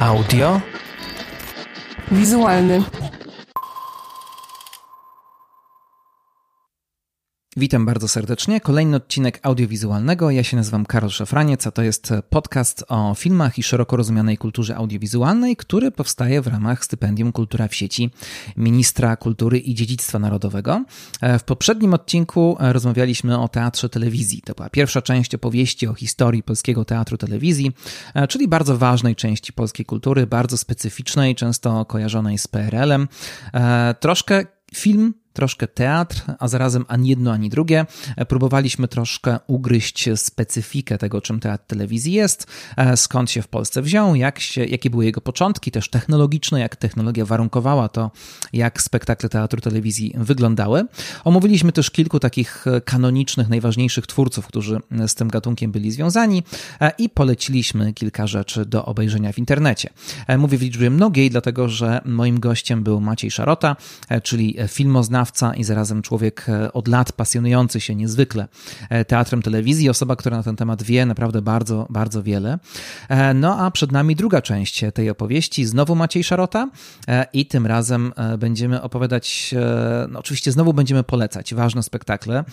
Audio. Wizualny. Witam bardzo serdecznie. Kolejny odcinek audiowizualnego. Ja się nazywam Karol Szafraniec, a to jest podcast o filmach i szeroko rozumianej kulturze audiowizualnej, który powstaje w ramach stypendium Kultura w sieci Ministra Kultury i Dziedzictwa Narodowego. W poprzednim odcinku rozmawialiśmy o teatrze telewizji. To była pierwsza część opowieści o historii polskiego teatru telewizji, czyli bardzo ważnej części polskiej kultury, bardzo specyficznej, często kojarzonej z PRL-em. Troszkę film troszkę teatr, a zarazem ani jedno, ani drugie. Próbowaliśmy troszkę ugryźć specyfikę tego, czym teatr telewizji jest, skąd się w Polsce wziął, jak się, jakie były jego początki, też technologiczne, jak technologia warunkowała to, jak spektakle teatru telewizji wyglądały. Omówiliśmy też kilku takich kanonicznych, najważniejszych twórców, którzy z tym gatunkiem byli związani i poleciliśmy kilka rzeczy do obejrzenia w internecie. Mówię w liczbie mnogiej, dlatego że moim gościem był Maciej Szarota, czyli filmoznawca, i zarazem człowiek e, od lat pasjonujący się niezwykle e, teatrem telewizji, osoba, która na ten temat wie naprawdę bardzo, bardzo wiele. E, no a przed nami druga część tej opowieści, znowu Maciej Szarota i tym razem będziemy opowiadać, no oczywiście znowu będziemy polecać ważne spektakle,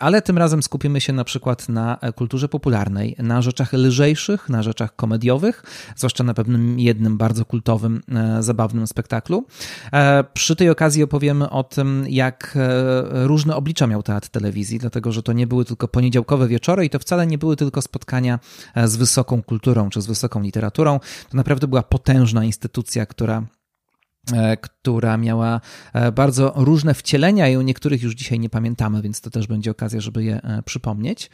ale tym razem skupimy się na przykład na kulturze popularnej, na rzeczach lżejszych, na rzeczach komediowych, zwłaszcza na pewnym jednym bardzo kultowym, zabawnym spektaklu. Przy tej okazji opowiemy o tym, jak e, różne oblicza miał teatr telewizji, dlatego że to nie były tylko poniedziałkowe wieczory i to wcale nie były tylko spotkania e, z wysoką kulturą czy z wysoką literaturą. To naprawdę była potężna instytucja, która e, która miała bardzo różne wcielenia i o niektórych już dzisiaj nie pamiętamy, więc to też będzie okazja, żeby je przypomnieć.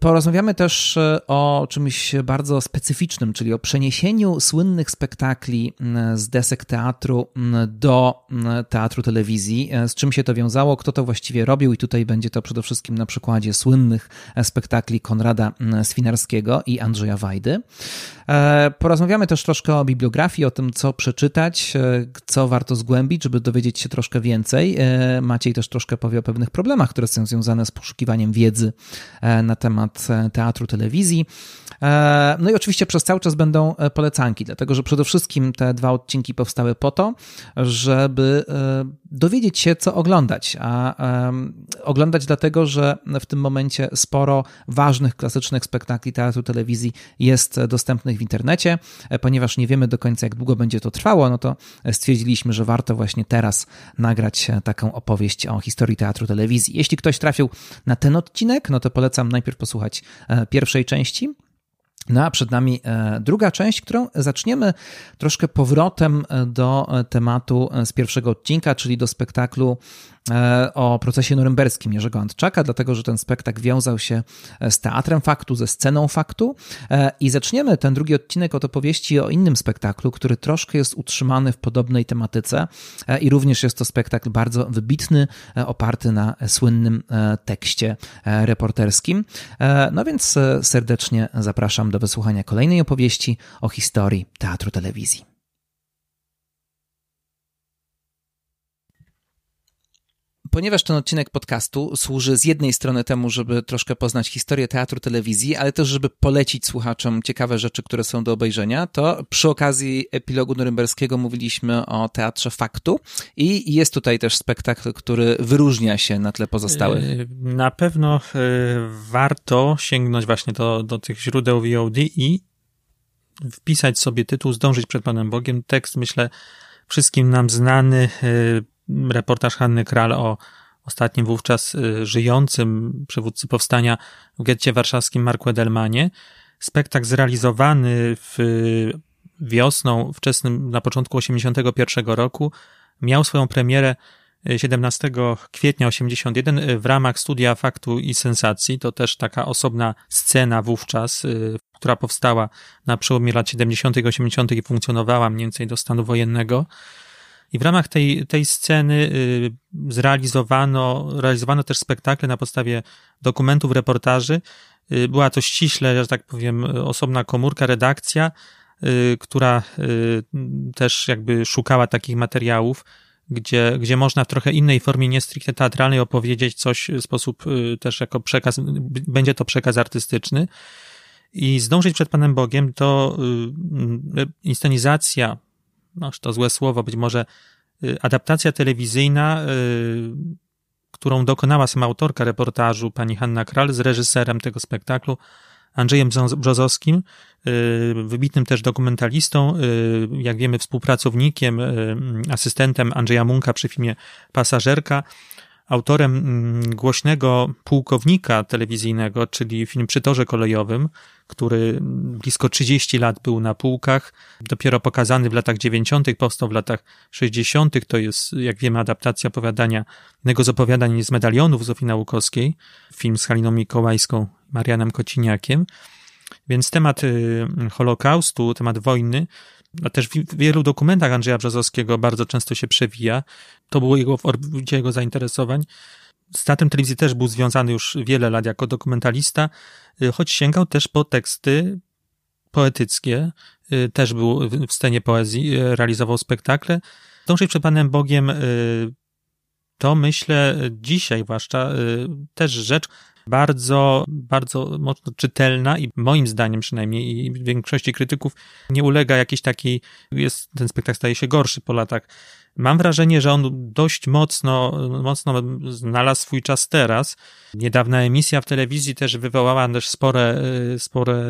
Porozmawiamy też e, o czymś bardzo specyficznym, czyli o przeniesieniu słynnych spektakli z desek teatru do teatru telewizji. E, z czym się to wiązało, kto to właściwie robił, i tutaj będzie to przede wszystkim na przykładzie słynnych e, spektakli Konrada Swinarskiego i Andrzeja Wajdy. Porozmawiamy też troszkę o bibliografii, o tym, co przeczytać, co warto zgłębić, żeby dowiedzieć się troszkę więcej. Maciej też troszkę powie o pewnych problemach, które są związane z poszukiwaniem wiedzy na temat e, teatru, telewizji. E, no i oczywiście przez cały czas będą polecanki, dlatego że przede wszystkim te dwa odcinki powstały po to, żeby dowiedzieć się, co oglądać. A oglądać dlatego, że w tym momencie sporo ważnych, klasycznych spektakli teatru, telewizji jest dostępnych w internecie. Ponieważ nie wiemy do końca, jak długo będzie to trwało, no to stwierdziliśmy, że warto właśnie teraz nagrać taką opowieść o historii teatru, telewizji. Jeśli ktoś trafił na ten odcinek, no to polecam polecam najpierw posłuchać e, pierwszej części. No a przed nami e, druga część, którą zaczniemy troszkę powrotem e, do tematu z pierwszego odcinka, czyli do spektaklu o procesie norymberskim Jerzego Antczaka, dlatego że ten spektakl wiązał się e, z teatrem faktu, ze sceną faktu e, i zaczniemy ten drugi odcinek od opowieści o innym spektaklu, który troszkę jest utrzymany w podobnej tematyce i również jest to spektakl bardzo wybitny, oparty na słynnym tekście reporterskim. No więc serdecznie zapraszam do wysłuchania kolejnej opowieści o historii teatru telewizji. Ponieważ ten odcinek podcastu służy z jednej strony temu, żeby troszkę poznać historię teatru, telewizji, ale też, żeby polecić słuchaczom ciekawe rzeczy, które są do obejrzenia, to przy okazji epilogu norymberskiego mówiliśmy o teatrze faktu i jest tutaj też spektakl, który wyróżnia się na tle pozostałych. E, na pewno e, warto sięgnąć właśnie do, do tych źródeł VOD i wpisać sobie tytuł Zdążyć przed Panem Bogiem. Tekst, myślę, wszystkim nam znany e, reportaż Hanny Kral o ostatnim wówczas y, żyjącym przywódcy powstania w getcie warszawskim Marku Edelmanie. Spektakl zrealizowany w wiosną, wczesnym, na początku 81 roku, miał swoją premierę 17 y, kwietnia 81 y, w ramach studia faktu i sensacji. To też taka osobna scena wówczas, która powstała na przełomie lat 70. i 80. i funkcjonowała mniej więcej do stanu wojennego. I w ramach tej, tej sceny y, zrealizowano, realizowano też spektakle na podstawie dokumentów, reportaży. Y, była to ściśle, że tak powiem, osobna komórka, redakcja, y, która też jakby szukała takich materiałów, gdzie, gdzie można w trochę innej formie, nie stricte teatralnej, opowiedzieć coś w sposób też jako przekaz, będzie to przekaz artystyczny. I zdążyć przed Panem Bogiem to inscenizacja, no to złe słowo, być może y, adaptacja telewizyjna, y, którą dokonała sama autorka reportażu, pani Hanna Kral, z reżyserem tego spektaklu, Andrzejem Brzozowskim, wybitnym też dokumentalistą, jak wiemy współpracownikiem, asystentem Andrzeja Munka przy filmie Pasażerka, autorem mm, głośnego pułkownika telewizyjnego, czyli film przy torze kolejowym, który blisko 30 lat był na półkach, dopiero pokazany w latach 90., powstał w latach 60., to jest, jak wiemy, adaptacja opowiadania, jednego z opowiadań z medalionów Zofii Nałukowskiej, film z Haliną Mikołajską, Marianem Kociniakiem. Więc temat y, Holokaustu, temat wojny a też w wielu dokumentach Andrzeja Brzozowskiego bardzo często się przewija. To było jego w orbicie jego zainteresowań. Z teatrem telewizji też był związany już wiele lat jako dokumentalista, y, choć sięgał też po teksty poetyckie. Y, też był w scenie poezji, y, realizował spektakle. Dążyć przed Panem Bogiem to myślę dzisiaj zwłaszcza też rzecz, bardzo, bardzo mocno czytelna i moim zdaniem przynajmniej i większości krytyków nie ulega jakiejś takiej, jest, ten spektakl staje się gorszy po latach. Mam wrażenie, że on dość mocno, mocno znalazł swój czas teraz. Niedawna emisja w telewizji też wywołała też spore, spore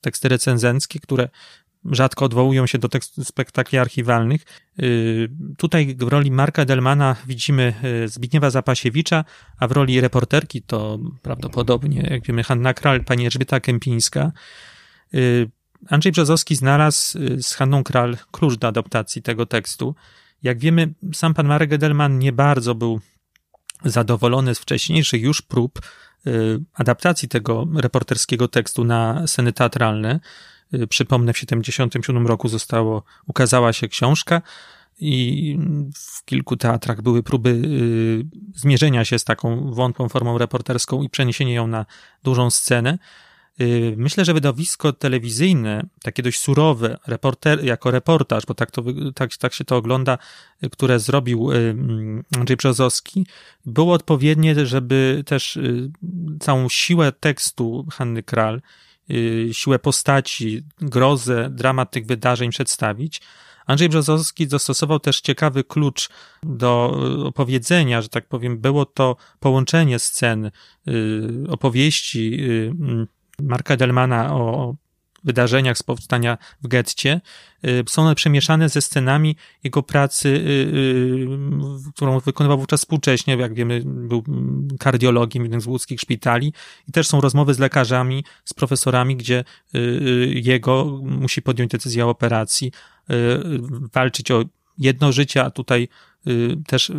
teksty recenzenckie, które rzadko odwołują się do tekstu spektakli archiwalnych. Y, tutaj w roli Marka Delmana widzimy y, Zbigniewa Zapasiewicza, a w roli reporterki to prawdopodobnie, jak wiemy, Hanna Kral, pani Elżbieta Kępińska. Y, Andrzej Brzozowski znalazł z Hanną Kral klucz do adaptacji tego tekstu. Jak wiemy, sam pan Marek Edelman nie bardzo był zadowolony z wcześniejszych już prób adaptacji tego reporterskiego tekstu na sceny teatralne. Y, przypomnę, w 1977 roku zostało, ukazała się książka i w kilku teatrach były próby y, zmierzenia się z taką wątłą formą reporterską i przeniesienia ją na dużą scenę. Y, myślę, że wydawisko telewizyjne, takie dość surowe, reporter, jako reportaż, bo tak, to, tak, tak się to ogląda, które zrobił Andrzej Brzozowski, było odpowiednie, żeby też całą siłę tekstu Hanny Kral siłę postaci, grozę, dramat tych wydarzeń przedstawić. Andrzej Brzozowski zastosował też ciekawy klucz do opowiedzenia, że tak powiem, było to połączenie scen, y, opowieści y, Marka Delmana o wydarzeniach z powstania w getcie, y, są one przemieszane ze scenami jego pracy, y, y, którą wykonywał wówczas współcześnie, jak wiemy, był kardiologiem w jednym z łódzkich szpitali. I też są rozmowy z lekarzami, z profesorami, gdzie jego musi podjąć decyzję o operacji, walczyć o jedno życie, a tutaj też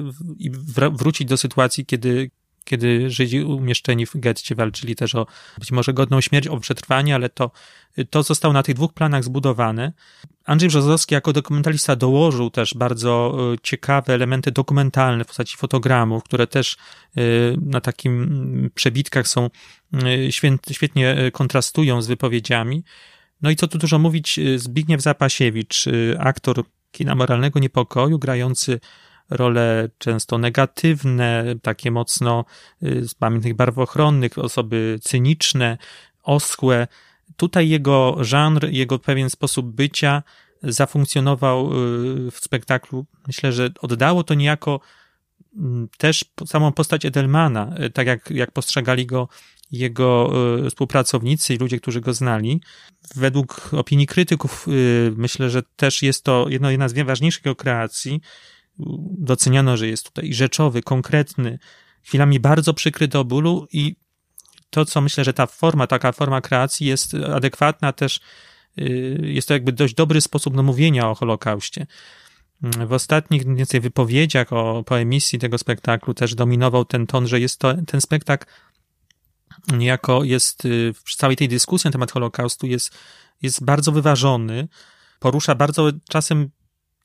wrócić do sytuacji, kiedy, kiedy Żydzi umieszczeni w getcie walczyli też o być może godną śmierć, o przetrwanie, ale to, to zostało na tych dwóch planach zbudowane. Andrzej Brzozowski jako dokumentalista dołożył też bardzo e, ciekawe elementy dokumentalne w postaci fotogramów, które też e, na takim przebitkach są e, świetnie kontrastują z wypowiedziami. No i co tu dużo mówić, Zbigniew Zapasiewicz, aktor kina moralnego niepokoju, grający role często negatywne, takie mocno y, z pamiętnych barw ochronnych, osoby cyniczne, oschłe. Tutaj jego żanr, jego pewien sposób bycia zafunkcjonował y, w spektaklu. Myślę, że oddało to niejako mm, też samą postać Edelmana, y, tak jak, jak postrzegali go jego współpracownicy i ludzie, którzy go znali. Według opinii krytyków myślę, że też jest to jedno, jedna z najważniejszych jego kreacji doceniano, że jest tutaj rzeczowy, konkretny, chwilami bardzo przykry do bólu i to, co myślę, że ta forma, taka forma kreacji jest adekwatna też, y, jest to jakby dość dobry sposób na mówienia o Holokauście. W ostatnich więcej wypowiedziach o, po emisji tego spektaklu też dominował ten ton, że jest to, ten spektakl niejako jest y, w całej tej dyskusji na temat Holokaustu jest, jest bardzo wyważony, porusza bardzo czasem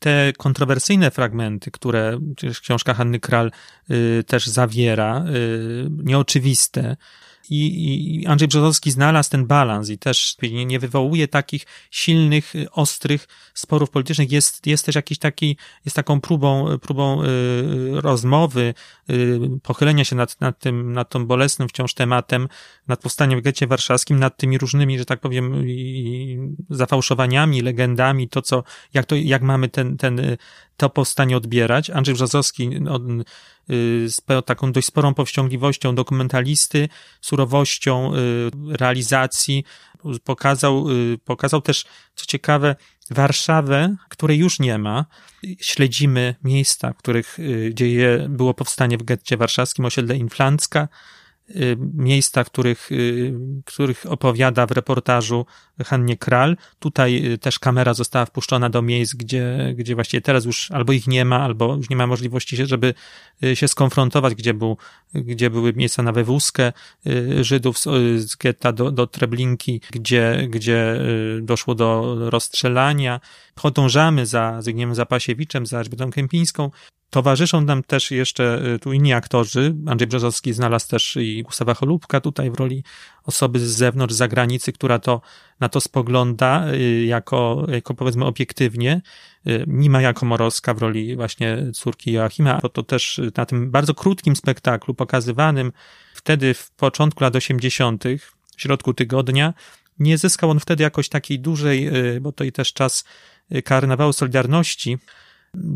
te kontrowersyjne fragmenty, które książka Hanny Kral y, też zawiera, y, nieoczywiste i, i Andrzej Brzozowski znalazł ten balans i też nie, nie wywołuje takich silnych, ostrych sporów politycznych. Jest, jest też jakiś taki, jest taką próbą, próbą y, rozmowy, y, pochylenia się nad, nad tym, nad tą bolesnym wciąż tematem, nad powstaniem w getcie warszawskim, nad tymi różnymi, że tak powiem, zafałszowaniami, legendami, to co, jak to, jak mamy ten, ten, to powstanie odbierać. Andrzej Brzozowski on, y, z taką dość sporą powściągliwością dokumentalisty, surowością y, realizacji pokazał, y, pokazał też, co ciekawe, Warszawę, której już nie ma. Śledzimy miejsca, w których dzieje, było powstanie w getcie warszawskim, osiedle Inflancka, miejsca, których, y, których opowiada w reportażu Hannie Kral. Tutaj y, też kamera została wpuszczona do miejsc, gdzie, gdzie właściwie teraz już albo ich nie ma, albo już nie ma możliwości, żeby się skonfrontować, gdzie, był, gdzie były miejsca na wywózkę Żydów z getta do, do Treblinki, gdzie, gdzie doszło do rozstrzelania. Podążamy za Zygniemem Zapasiewiczem, za Elżbietą Kępińską, Towarzyszą nam też jeszcze y, tu inni aktorzy. Andrzej Brzozowski znalazł też i Gustawa Cholubka tutaj w roli osoby z zewnątrz, z zagranicy, która to, na to spogląda y, jako, jako powiedzmy obiektywnie. Y, Nima Jakomorowska w roli właśnie córki Joachima, bo to też na tym bardzo krótkim spektaklu pokazywanym wtedy w początku lat 80., w środku tygodnia, nie zyskał on wtedy jakoś takiej dużej, bo to i też czas karnawału Solidarności,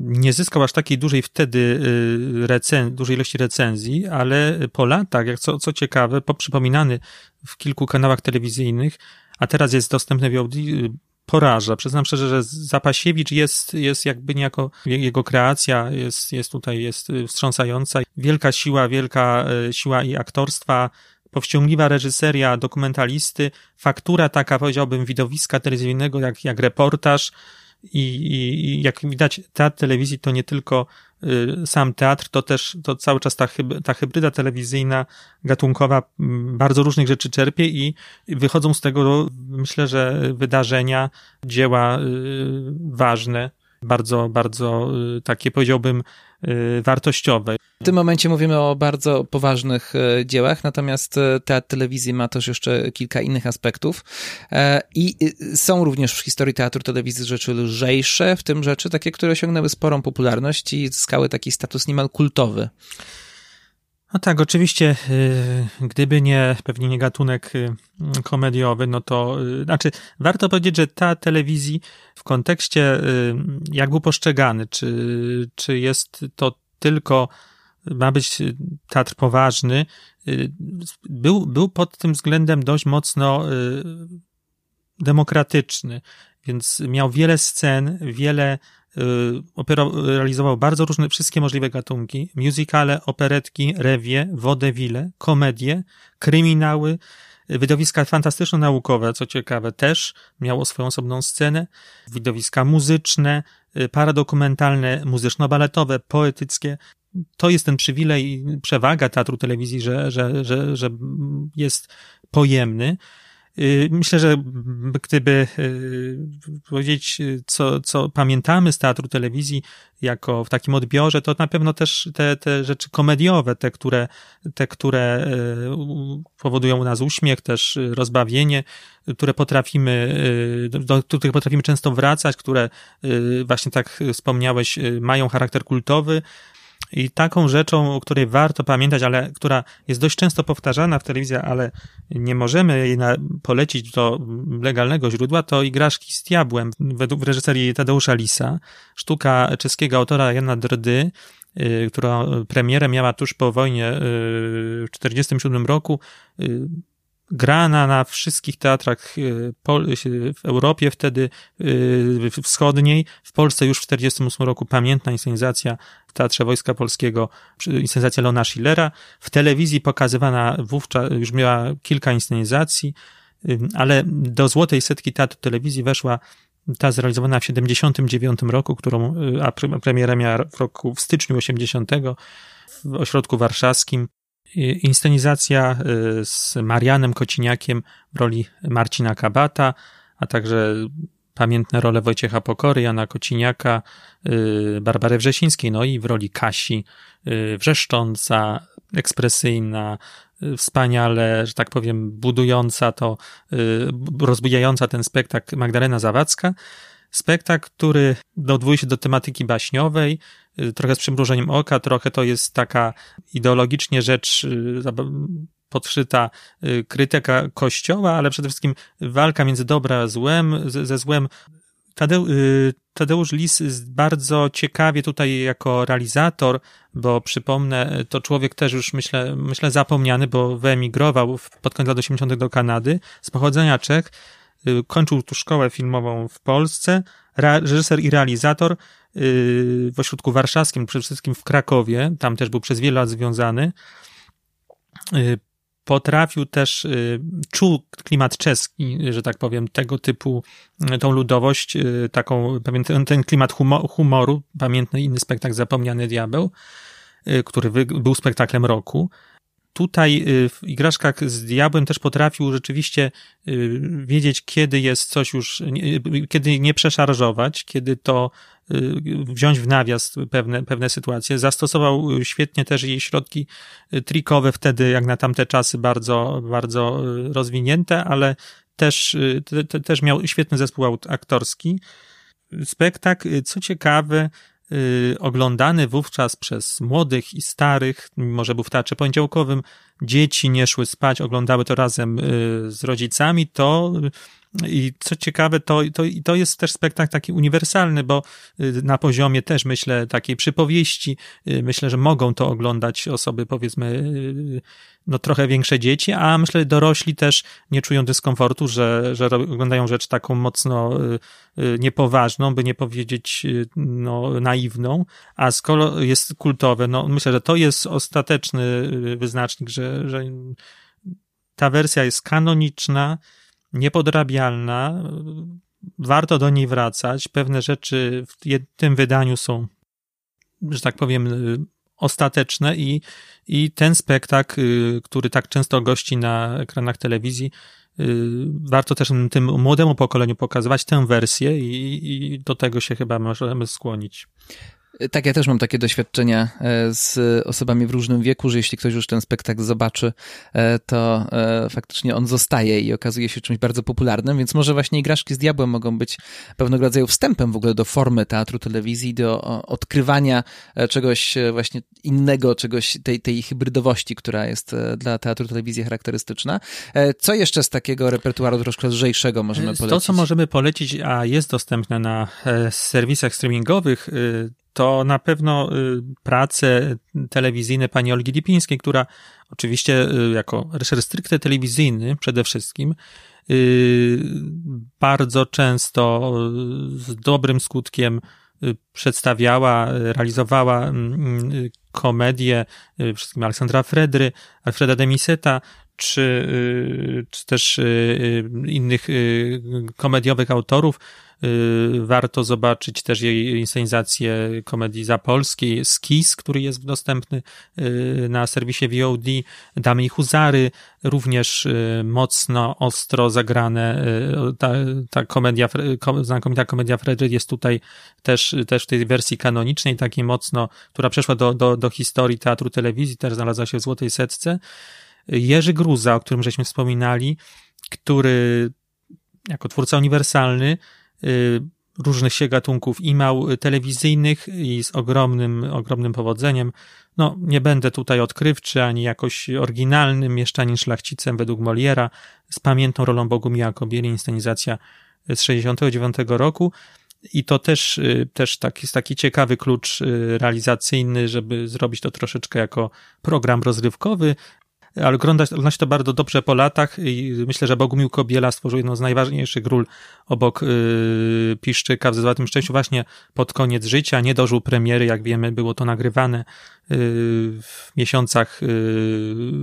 nie zyskał aż takiej dużej wtedy y, recen, dużej ilości recenzji, ale po latach, jak co, co ciekawe, poprzypominany w kilku kanałach telewizyjnych, a teraz jest dostępny w Audi, y, poraża. Przyznam szczerze, że Zapasiewicz jest, jest jakby niejako, jego kreacja jest, jest tutaj, jest wstrząsająca. Wielka siła, wielka y, siła i aktorstwa, powściągliwa reżyseria dokumentalisty, faktura taka, powiedziałbym, widowiska telewizyjnego, jak, jak reportaż, i, i, jak widać, teatr telewizji to nie tylko y, sam teatr, to też to cały czas ta, hyb, ta hybryda telewizyjna, gatunkowa, m, bardzo różnych rzeczy czerpie i wychodzą z tego, myślę, że wydarzenia, dzieła y, ważne, bardzo, bardzo y, takie powiedziałbym wartościowe. W tym momencie mówimy o bardzo poważnych y, dziełach, natomiast teatr telewizji ma też jeszcze kilka innych aspektów e, i są również w historii teatru telewizji rzeczy lżejsze, w tym rzeczy takie, które osiągnęły sporą popularność i zyskały taki status niemal kultowy. No tak, oczywiście, y, gdyby nie, pewnie nie gatunek y, komediowy, no to, y, znaczy, warto powiedzieć, że ta telewizji w kontekście, jak był postrzegany, czy, czy jest to tylko, ma być teatr poważny, był, był pod tym względem dość mocno demokratyczny, więc miał wiele scen, wiele Y, realizował bardzo różne, wszystkie możliwe gatunki, musicale, operetki, rewie, wodewile, komedie, kryminały, Widowiska fantastyczno-naukowe, co ciekawe, też miało swoją osobną scenę. Widowiska muzyczne, y, paradokumentalne, muzyczno-baletowe, poetyckie. To jest ten przywilej i przewaga teatru telewizji, że, że, że, że jest pojemny. Y, myślę, że gdyby y, powiedzieć, co, co pamiętamy z teatru telewizji jako w takim odbiorze, to na pewno też te, te rzeczy komediowe, te które, te, które y, powodują u nas uśmiech, też rozbawienie, które potrafimy, do których potrafimy często wracać, które właśnie tak wspomniałeś, mają charakter kultowy, i taką rzeczą, o której warto pamiętać, ale która jest dość często powtarzana w telewizji, ale nie możemy jej polecić do legalnego źródła, to Igraszki z diabłem według reżyserii Tadeusza Lisa, sztuka czeskiego autora Jana Drdy, y, która premierę miała tuż po wojnie y, w 1947 roku. Y, grana na wszystkich teatrach w Europie wtedy wschodniej, w Polsce już w 1948 roku pamiętna inscenizacja Teatrze Wojska Polskiego inscenizacja Leona Schillera. W telewizji pokazywana wówczas już miała kilka inscenizacji, ale do złotej setki teatru telewizji weszła ta zrealizowana w 79 roku, którą, y, a premiera miała w roku, w styczniu 80 w ośrodku warszawskim. Inscenizacja y, z Marianem Kociniakiem w roli Marcina Kabata, a także pamiętne role Wojciecha Pokory, Jana Kociniaka, y, Barbary Wrzesińskiej, no i w roli Kasi y, Wrzeszcząca, ekspresyjna, wspaniale, że tak powiem, budująca to, rozbijająca ten spektakl Magdalena Zawadzka. Spektakl, który odwołuje się do tematyki baśniowej, trochę z przymrużeniem oka, trochę to jest taka ideologicznie rzecz podszyta krytyka kościoła, ale przede wszystkim walka między dobra a złem, ze złem Y, Tadeusz Lis bardzo ciekawie tutaj jako realizator, bo przypomnę, to człowiek też już myślę, myślę zapomniany, bo wyemigrował pod koniec lat 80. do Kanady, z pochodzenia Czech, y, kończył tu szkołę filmową w Polsce, reżyser i realizator y, w ośrodku warszawskim, przede wszystkim w Krakowie, tam też był przez wiele lat związany. Potrafił też, y, czuł klimat czeski, że tak powiem, tego typu, y, tą ludowość, y, taką, ten, ten klimat humoru, pamiętny inny spektakl Zapomniany Diabeł, który był spektaklem roku. Tutaj w igraszkach z diabłem też potrafił rzeczywiście wiedzieć, kiedy jest coś już, kiedy nie przeszarżować, kiedy to Y, wziąć w nawias pewne, pewne sytuacje. Zastosował świetnie też jej środki trikowe wtedy, jak na tamte czasy, bardzo, bardzo rozwinięte, ale też, te, te, też miał świetny zespół aktorski. Spektakl, co ciekawe, y, oglądany wówczas przez młodych i starych, mimo że był w teatrze poniedziałkowym, dzieci nie szły spać, oglądały to razem y, z rodzicami, to i co ciekawe, to, to, to jest też spektakl taki uniwersalny, bo y, na poziomie też, myślę, takiej przypowieści, y, myślę, że mogą to oglądać osoby, powiedzmy, y, no trochę większe dzieci, a myślę, dorośli też nie czują dyskomfortu, że, że oglądają rzecz taką mocno niepoważną, by nie powiedzieć, no, naiwną, a skoro jest kultowe, no myślę, że to jest ostateczny wyznacznik, że, że ta wersja jest kanoniczna, niepodrabialna, warto do niej wracać. Pewne rzeczy w tym wydaniu są, że tak powiem, ostateczne i, i ten spektakl, y, który tak często gości na ekranach telewizji, y, warto też tym młodemu pokoleniu pokazywać tę wersję i, i do tego się chyba możemy skłonić. Tak, ja też mam takie doświadczenia e, z osobami w różnym wieku, że jeśli ktoś już ten spektakl zobaczy, e, to e, faktycznie on zostaje i okazuje się czymś bardzo popularnym, więc może właśnie Igraszki z Diabłem mogą być pewnego rodzaju wstępem w ogóle do formy teatru, telewizji, do odkrywania czegoś właśnie innego, czegoś tej, tej hybrydowości, która jest dla teatru, telewizji charakterystyczna. Co jeszcze z takiego repertuaru troszkę lżejszego możemy polecić? To, co możemy polecić, a jest dostępne na serwisach streamingowych, to na pewno y, prace telewizyjne pani Olgi Lipińskiej, która oczywiście y, jako reżyser stricte telewizyjny przede wszystkim, y, bardzo często z dobrym skutkiem przedstawiała, realizowała mm, komedie, wszystkim Aleksandra Fredry, Alfreda Demiseta, czy, czy też innych komediowych autorów, Y, warto zobaczyć też jej inscenizację komedii zapolskiej, Skis, który jest dostępny y, na serwisie VOD, Damy i Huzary, również y, mocno, ostro zagrane. Ta, ta komedia, znakomita komedia Fredry jest tutaj też, też w tej wersji kanonicznej, takiej mocno, która przeszła do, do, do historii teatru telewizji, też znalazła się w Złotej Setce. Jerzy Gruza, o którym żeśmy wspominali, który jako twórca uniwersalny Y, różnych się gatunków i mał telewizyjnych i z ogromnym, ogromnym powodzeniem. No, nie będę tutaj odkrywczy, ani jakoś oryginalnym mieszczanin szlachcicem według Moliera, z pamiętną rolą Bogumila Kobieli, inscenizacja z 69 roku. I to też, y, też taki, jest taki ciekawy klucz y, realizacyjny, żeby zrobić to troszeczkę jako program rozrywkowy, ale ogląda, się to bardzo dobrze po latach i myślę, że Bogumił Kobiela stworzył jedną z najważniejszych ról obok yy, Piszczyka w Zezwatym Szczęściu właśnie pod koniec życia. Nie dożył premiery, jak wiemy, było to nagrywane yy, w miesiącach yy,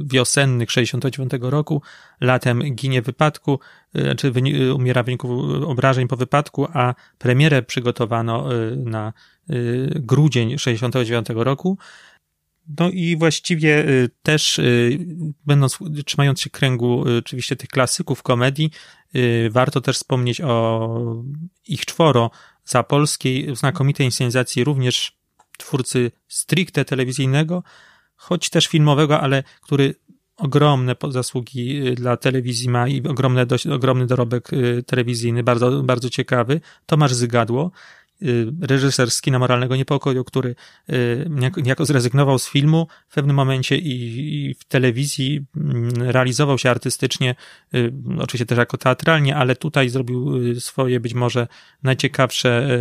wiosennych 69 roku. Latem ginie w wypadku, yy, czy yy, umiera w wyniku obrażeń po wypadku, a premierę przygotowano yy, na yy, grudzień 69 roku. No i właściwie y, też, y, będąc, trzymając się kręgu y, oczywiście tych klasyków komedii, warto też wspomnieć o ich czworo za polskiej znakomitej inscenizacji również twórcy stricte telewizyjnego, choć też filmowego, ale który ogromne zasługi dla telewizji ma i ogromne, ogromny dorobek telewizyjny, bardzo, bardzo ciekawy. Tomasz Zygadło, reżyser z kina moralnego niepokoju, który niejako zrezygnował z filmu w pewnym momencie i, w telewizji mm, realizował się artystycznie, oczywiście też jako teatralnie, ale tutaj zrobił swoje być może najciekawsze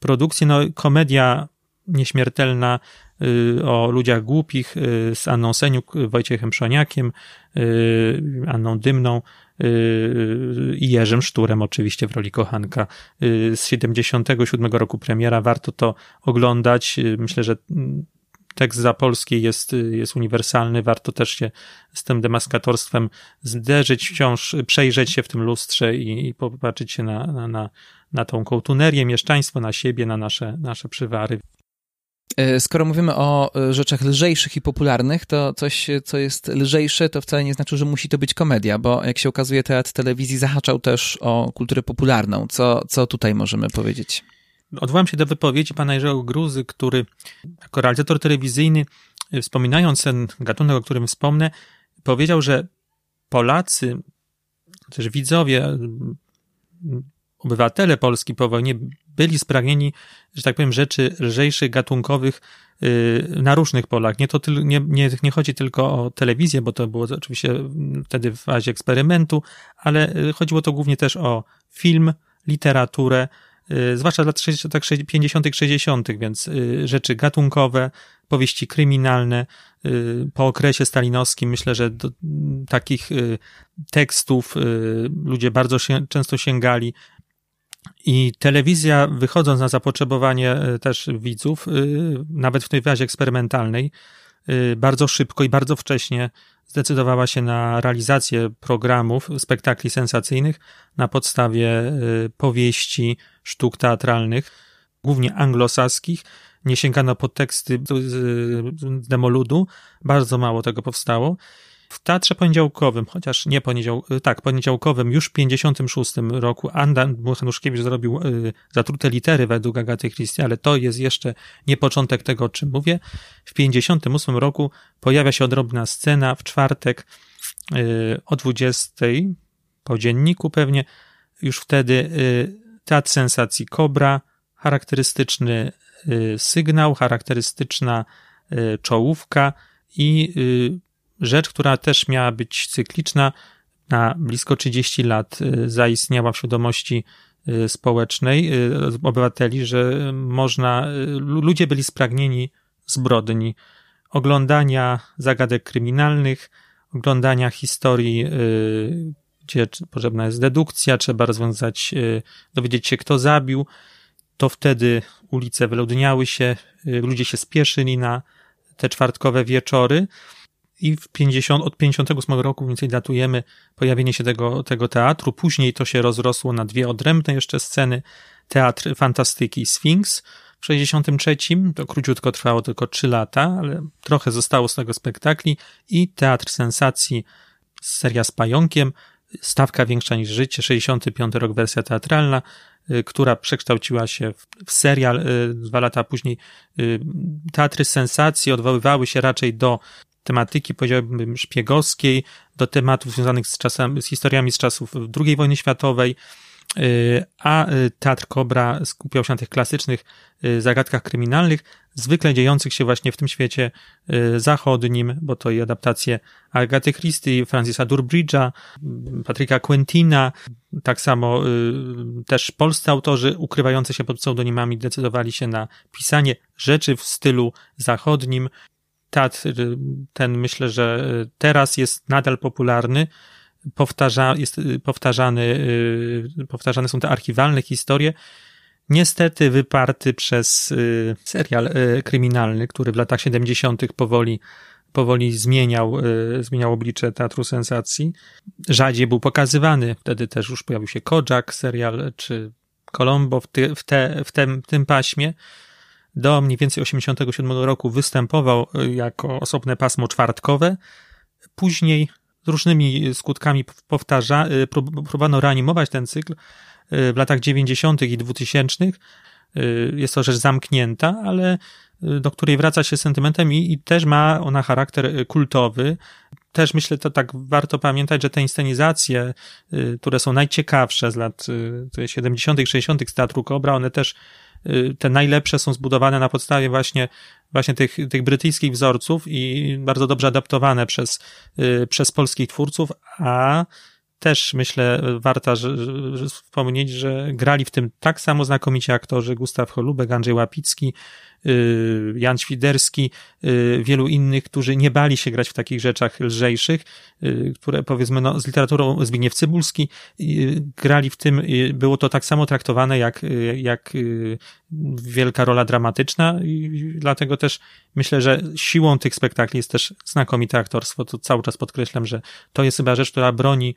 produkcje. No, komedia nieśmiertelna y, o ludziach głupich y, z Anną Seniuk, Wojciechem Szoniakiem, y, Anną Dymną i Jerzym Szturem oczywiście w roli kochanka. Z 77 roku premiera, warto to oglądać. Myślę, że tekst za polski jest, jest uniwersalny, warto też się z tym demaskatorstwem zderzyć, wciąż przejrzeć się w tym lustrze i, i popatrzeć się na, na, na, na tą kołtunerię, mieszczaństwo, na siebie, na nasze, nasze przywary. E, skoro mówimy o e, rzeczach lżejszych i popularnych, to coś, co jest lżejsze, to wcale nie znaczy, że musi to być komedia, bo jak się okazuje, teatr telewizji zahaczał też o kulturę popularną. Co, co tutaj możemy powiedzieć? Odwołam się do wypowiedzi pana Jerzego Gruzy, który jako realizator telewizyjny, e, wspominając ten gatunek, o którym wspomnę, powiedział, że Polacy, też widzowie, obywatele Polski po wojnie byli spragnieni, że tak powiem, rzeczy lżejszych, gatunkowych y, na różnych polach. Nie, to nie, nie, nie chodzi tylko o telewizję, bo to było oczywiście wtedy w fazie eksperymentu, ale y, chodziło to głównie też o film, literaturę, y, zwłaszcza lat 50., 60., więc rzeczy gatunkowe, powieści kryminalne. Po okresie stalinowskim myślę, że do takich tekstów ludzie bardzo się, często sięgali. I telewizja, wychodząc na zapotrzebowanie e, też widzów, e, nawet w tej fazie eksperymentalnej, e, bardzo szybko i bardzo wcześnie zdecydowała się na realizację programów, spektakli sensacyjnych na podstawie powieści, sztuk teatralnych, głównie anglosaskich. Nie sięgano po teksty z demoludu, bardzo mało tego powstało. W Teatrze Poniedziałkowym, chociaż nie poniedział, y, tak, poniedziałkowym, już w 56 roku Anda Muchanuszkiewicz zrobił y, zatrute litery według Agaty Christie, ale to jest jeszcze nie początek tego, o czym mówię. W 58 roku pojawia się odrobna scena w czwartek y, o 20 po dzienniku pewnie, już wtedy y, Teatr Sensacji Kobra, charakterystyczny y, sygnał, charakterystyczna y, czołówka i rzecz, która też miała być cykliczna, na blisko 30 lat y, zaistniała w świadomości y, społecznej y, obywateli, że można, ludzie byli spragnieni zbrodni, oglądania zagadek kryminalnych, oglądania historii, gdzie potrzebna jest dedukcja, trzeba rozwiązać, dowiedzieć się, kto zabił. To wtedy ulice wyludniały się, ludzie się spieszyli na te czwartkowe wieczory i w 50, od 58 roku więcej datujemy pojawienie się tego, tego teatru. Później to się rozrosło na dwie odrębne jeszcze sceny. Teatr Fantastyki Sphinx w 63, to króciutko trwało tylko 3 lata, ale trochę zostało z tego spektakli i Teatr Sensacji, seria z pająkiem, stawka większa niż życie, 65 rok wersja teatralna, y, która przekształciła się w serial y, dwa lata później. Y, teatry sensacji odwoływały się raczej do tematyki, powiedziałbym, szpiegowskiej, do tematów związanych z czasem, z historiami z czasów II wojny światowej, y, a y, Teatr Kobra skupiał się na tych klasycznych y, zagadkach kryminalnych, zwykle dziejących się właśnie w tym świecie zachodnim, bo to i adaptacje Agaty Christie, Francisa Durbridge'a, Patryka Quentina, tak samo też polscy autorzy ukrywający się pod pseudonimami decydowali się na pisanie rzeczy w stylu zachodnim, teatr ten myślę, że teraz jest nadal popularny. Powtarza, jest powtarzany, y, powtarzane są te archiwalne historie. Niestety wyparty przez y, serial y, kryminalny, który w latach 70. powoli, powoli zmieniał, zmieniał oblicze teatru sensacji. Rzadziej był pokazywany. Wtedy też już pojawił się Kojak, serial, czy Colombo w, ty, w, te, w tym, tym paśmie do mniej więcej 87 roku występował y, jako osobne pasmo czwartkowe. Później z różnymi skutkami powtarza, y, próbowano reanimować ten cykl y, w latach 90. i 2000. Jest to rzecz zamknięta, ale do której wraca się sentymentem i, i też ma ona charakter kultowy. Też myślę, to tak warto pamiętać, że te inscenizacje, które są najciekawsze z lat 70., 60. z Teatru Kobra, one też te najlepsze są zbudowane na podstawie właśnie, właśnie tych, tych brytyjskich wzorców i bardzo dobrze adaptowane przez, przez polskich twórców, a też myślę warta że, że wspomnieć, że grali w tym tak samo znakomici aktorzy Gustaw Holubek, Andrzej Łapicki, y, Jan Świderski, y, wielu innych, którzy nie bali się grać w takich rzeczach lżejszych, y, które powiedzmy no, z literaturą Zbigniew Cybulski grali w tym, było to tak samo traktowane jak, jak wielka rola dramatyczna i dlatego też myślę, że siłą tych spektakli jest też znakomite aktorstwo. To cały czas podkreślam, że to jest chyba rzecz, która broni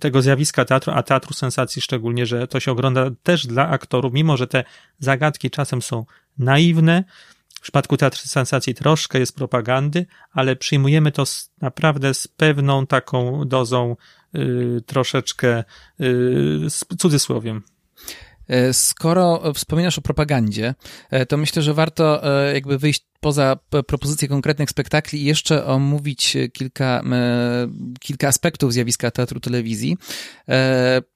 tego zjawiska teatru, a teatru sensacji szczególnie, że to się ogląda też dla aktorów, mimo że te zagadki czasem są naiwne. W przypadku teatru sensacji troszkę jest propagandy, ale przyjmujemy to z, naprawdę z pewną taką dozą y, troszeczkę y, z cudzysłowiem. E, skoro wspominasz o propagandzie, e, to myślę, że warto e, jakby wyjść poza propozycję konkretnych spektakli i jeszcze omówić kilka, kilka aspektów zjawiska teatru telewizji.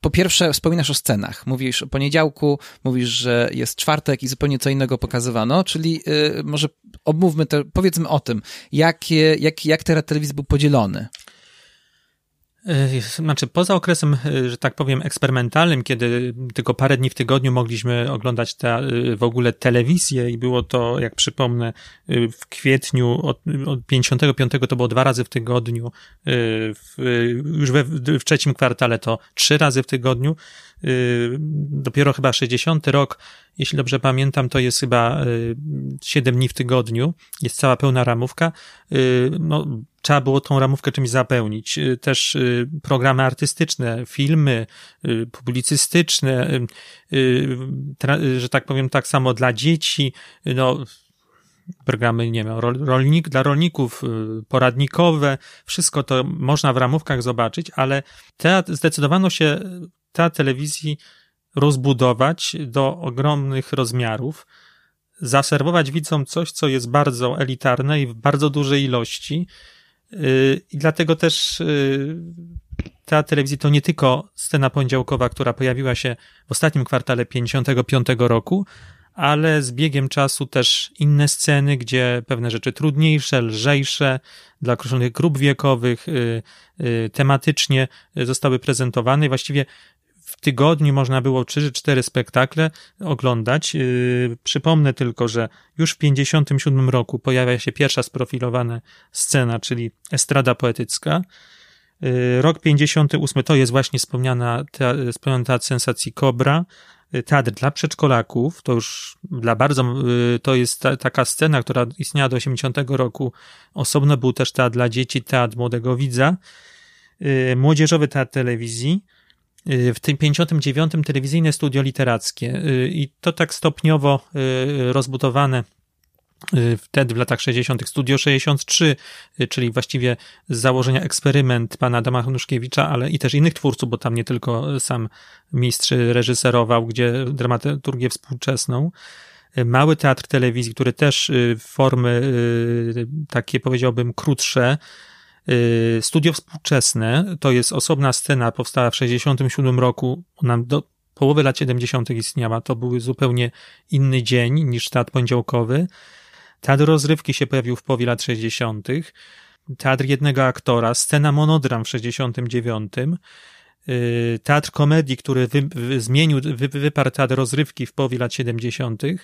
Po pierwsze, wspominasz o scenach. Mówisz o poniedziałku, mówisz, że jest czwartek i zupełnie co innego pokazywano, czyli może omówmy to, powiedzmy o tym, jak, jak, jak teatr telewizji był podzielony. E, znaczy, poza okresem, e, że tak powiem, eksperymentalnym, kiedy tylko parę dni w tygodniu mogliśmy oglądać te, e, w ogóle telewizję i było to, jak przypomnę, w kwietniu od, od 55 to było dwa razy w tygodniu, w, już we, w trzecim kwartale to trzy razy w tygodniu, dopiero chyba 60 rok, jeśli dobrze pamiętam, to jest chyba 7 dni w tygodniu, jest cała pełna ramówka. No, trzeba było tą ramówkę czymś zapełnić. Y, też y, programy artystyczne, filmy y, publicystyczne, że tak powiem, tak samo dla dzieci, no, programy, nie wiem, rolnik, dla rolników, poradnikowe, wszystko to można w ramówkach zobaczyć, ale zdecydowano się teatr telewizji rozbudować do ogromnych rozmiarów, zaserwować widzom coś, co jest bardzo elitarne i w bardzo dużej ilości, i dlatego też y, ta telewizji to nie tylko scena poniedziałkowa, która pojawiła się w ostatnim kwartale 55 roku, ale z biegiem czasu też inne sceny, gdzie pewne rzeczy trudniejsze, lżejsze dla określonych grup wiekowych, y, y, tematycznie zostały prezentowane. I właściwie tygodniu można było trzy czy cztery spektakle oglądać. Yy, przypomnę tylko, że już w 57 roku pojawia się pierwsza sprofilowana scena, czyli estrada poetycka. Yy, rok 58 to jest właśnie wspomniana, wspomniana teatr sensacji Kobra, yy, teatr dla przedszkolaków, to już dla bardzo, to jest ta, taka scena, która istniała do 80 roku. Osobno był też teatr dla dzieci, teatr młodego widza, młodzieżowy teatr telewizji, w tym 59. telewizyjne studio literackie y, i to tak stopniowo y, rozbudowane wtedy w latach 60. Studio 63, czyli właściwie z założenia eksperyment pana Adama Hanuszkiewicza, ale i też innych twórców, bo tam nie tylko sam mistrz reżyserował, gdzie dramaturgię współczesną. Mały teatr telewizji, który też formy takie powiedziałbym krótsze, Y, studio współczesne to jest osobna scena, powstała w 67 roku, ona do połowy lat 70. istniała, to był zupełnie inny dzień niż teatr poniedziałkowy. Teatr rozrywki się pojawił w połowie lat 60. Teatr jednego aktora, scena monodram w 69. Y, teatr komedii, który wy, wy, zmienił, wy, wyparł teatr rozrywki w połowie lat 70. Y,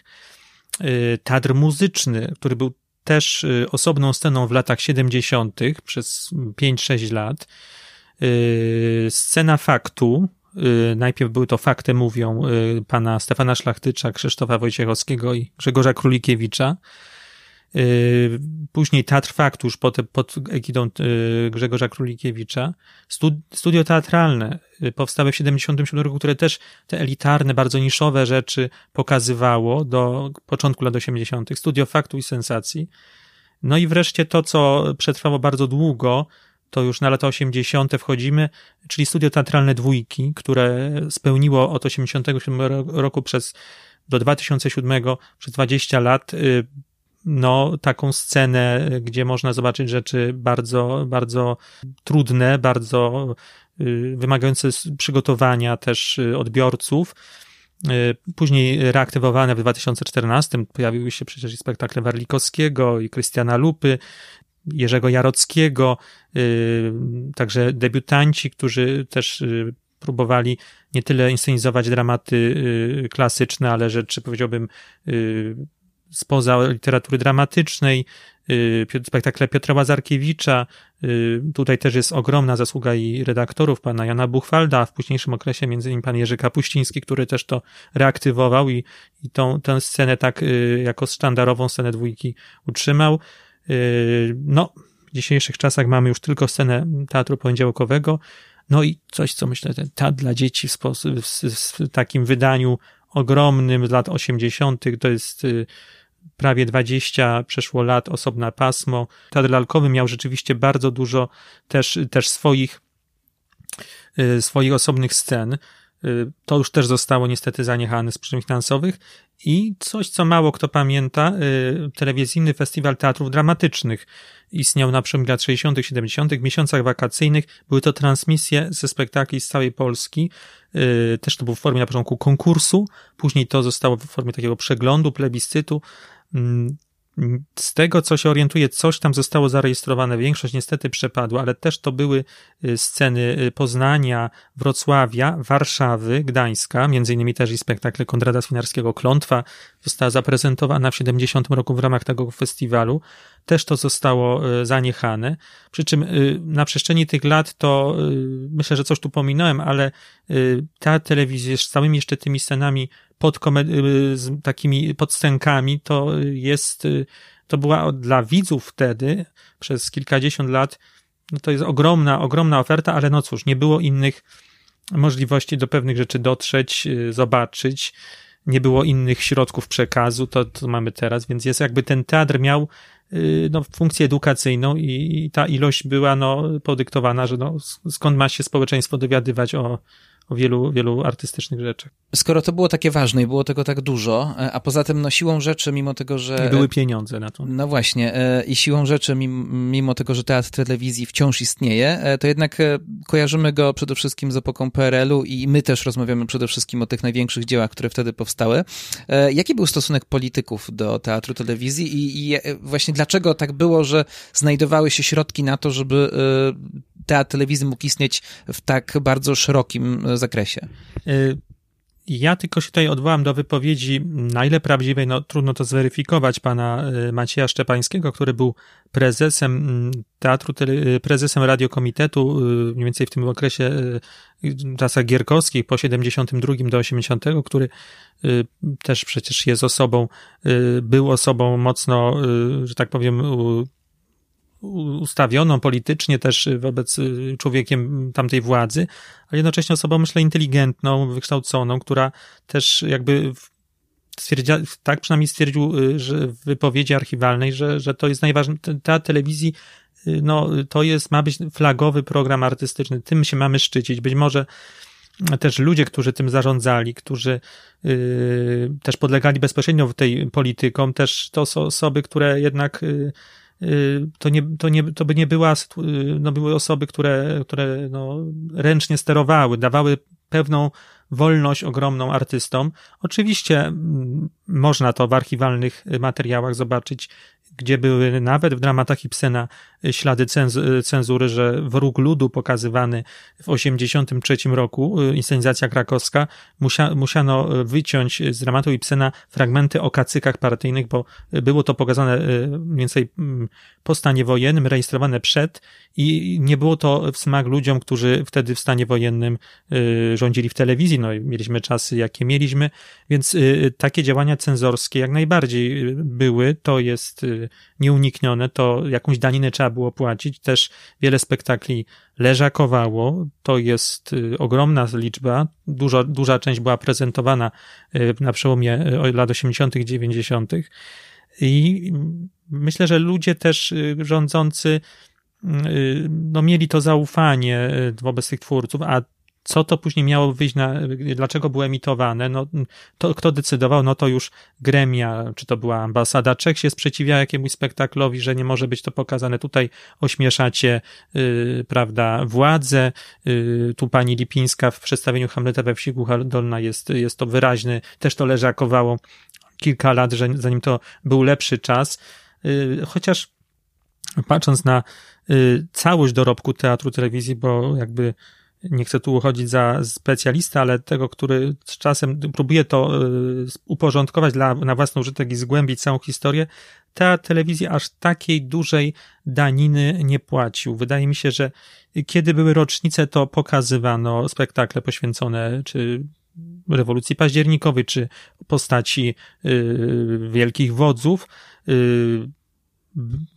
teatr muzyczny, który był też y, osobną sceną w latach 70. przez 5-6 lat. Y, scena faktu. Y, najpierw były to fakty mówią pana Stefana Szlachtycza, Krzysztofa Wojciechowskiego i Grzegorza Królikiewicza. Później Teatr Faktu już pod, pod egidą Grzegorza Królikiewicza. Studio teatralne powstałe w 77 roku, które też te elitarne, bardzo niszowe rzeczy pokazywało do początku lat 80. Studio Faktu i Sensacji. No i wreszcie to, co przetrwało bardzo długo, to już na lata 80. wchodzimy, czyli studio teatralne dwójki, które spełniło od 87 roku przez do 2007 przez 20 lat no, taką scenę, gdzie można zobaczyć rzeczy bardzo, bardzo trudne, bardzo y, wymagające przygotowania też y, odbiorców. Y, później reaktywowane w 2014 pojawiły się przecież i spektakle Warlikowskiego i Krystiana Lupy, Jerzego Jarockiego, także debiutanci, którzy też próbowali nie tyle inscenizować dramaty klasyczne, ale rzeczy, powiedziałbym, spoza literatury dramatycznej, y, spektakle Piotra Łazarkiewicza. Y, tutaj też jest ogromna zasługa i redaktorów, pana Jana Buchwalda, a w późniejszym okresie między innymi pan Jerzy Kapuściński, który też to reaktywował i, i tą, tę scenę tak y, jako sztandarową scenę dwójki utrzymał. No, w dzisiejszych czasach mamy już tylko scenę teatru poniedziałkowego, no i coś, co myślę, ten teatr dla dzieci w, sposób, w, w takim wydaniu ogromnym z lat 80. to jest prawie 20 przeszło lat, osobna pasmo. Teatr lalkowy miał rzeczywiście bardzo dużo też, też swoich, y, swoich osobnych scen. Y, to już też zostało niestety zaniechane z przyczyn finansowych. I coś, co mało kto pamięta, y, telewizyjny festiwal teatrów dramatycznych istniał na przełomie lat 60., 70., w miesiącach wakacyjnych. Były to transmisje ze spektakli z całej Polski. Też to było w formie na początku konkursu, później to zostało w formie takiego przeglądu, plebiscytu. Mm, z tego, co się orientuje, coś tam zostało zarejestrowane, większość niestety przepadła, ale też to były y, sceny y, Poznania, Wrocławia, Warszawy, Gdańska, między innymi też i spektakle Konrada Swinarskiego Klątwa została zaprezentowana w 70 roku w ramach tego festiwalu. Też to zostało y, zaniechane. Przy czym na przestrzeni tych lat to myślę, że coś tu pominąłem, ale ta telewizja z całymi jeszcze tymi scenami pod z takimi podscenkami, to jest, to była dla widzów wtedy przez kilkadziesiąt lat, no to jest ogromna, ogromna oferta, ale no cóż, nie było innych możliwości do pewnych rzeczy dotrzeć, y, zobaczyć, nie było innych środków przekazu, to, to mamy teraz, więc jest jakby ten teatr miał y, no, funkcję edukacyjną i, i ta ilość była no, podyktowana, że no, skąd ma się społeczeństwo dowiadywać o, o wielu, wielu artystycznych rzeczach. Skoro to było takie ważne i było tego tak dużo, e, a poza tym no siłą rzeczy, mimo tego, że... I były pieniądze na to. No właśnie, e, i siłą rzeczy, mimo tego, że teatr telewizji wciąż istnieje, e, to jednak kojarzymy go przede wszystkim z epoką PRL-u i my też rozmawiamy przede wszystkim o tych największych dziełach, które wtedy powstały. Jaki był stosunek polityków do teatru telewizji i, i właśnie dlaczego tak było, że znajdowały się środki na to, żeby teatr telewizji mógł istnieć w tak bardzo szerokim e, zakresie. E, ja tylko się tutaj odwołam do wypowiedzi, na ile prawdziwej, no trudno to zweryfikować, pana e, Macieja Szczepańskiego, który był prezesem mm, teatru, prezesem radiokomitetu, mniej więcej w tym okresie czasach gierkowskich, po 72 do 80, który też przecież jest osobą, był osobą mocno, że tak powiem, ustawioną politycznie też wobec y, człowiekiem tamtej władzy, ale jednocześnie osobą, myślę, inteligentną, wykształconą, która też jakby stwierdziła, tak przynajmniej stwierdził y, że w wypowiedzi archiwalnej, że, że to jest najważniejsze, ta telewizji y, no, to jest, ma być flagowy program artystyczny, tym się mamy szczycić. Być może też ludzie, którzy tym zarządzali, którzy yy, też podlegali bezpośrednio tej politykom, też to są osoby, które jednak yy, Y, to, nie, to, nie, to by nie była, y, no były osoby, które, które no, ręcznie sterowały, dawały pewną wolność ogromną artystom. Oczywiście mm, można to w archiwalnych materiałach zobaczyć, gdzie były nawet w dramatach Ibsena ślady cenzury, że wróg ludu pokazywany w 83 roku, y, inscenizacja krakowska, musia, musiano wyciąć z dramatu Ibsena fragmenty o kacykach partyjnych, bo było to pokazane y, więcej mm, po stanie wojennym, rejestrowane przed i nie było to w smak ludziom, którzy wtedy w stanie wojennym y, rządzili w telewizji, no mieliśmy czasy, jakie mieliśmy, więc takie działania cenzorskie jak najbardziej były, to jest nieuniknione, to jakąś daninę trzeba było płacić. Też wiele spektakli leżakowało, to jest y, ogromna liczba, dużo, duża część była prezentowana y, na przełomie y, lat 80., 90. I myślę, że ludzie też rządzący no, mieli to zaufanie wobec tych twórców, a co to później miało wyjść na, dlaczego było emitowane, no to kto decydował, no to już gremia, czy to była ambasada. Czech się sprzeciwia jakiemuś spektaklowi, że nie może być to pokazane. Tutaj ośmieszacie, yy, prawda, władzę, yy, tu pani Lipińska w przedstawieniu Hamleta we wsi Dolna jest, jest to wyraźny, też to leżakowało kilka lat, że zanim to był lepszy czas, yy, chociaż patrząc na y, całość dorobku teatru, telewizji, bo jakby nie chcę tu uchodzić za specjalistę, ale tego, który z czasem próbuje to y, uporządkować dla, na własny użytek i zgłębić całą historię, teatr telewizji aż takiej dużej daniny nie płacił. Wydaje mi się, że kiedy były rocznice, to pokazywano spektakle poświęcone czy rewolucji październikowej, czy postaci y, wielkich wodzów. Y,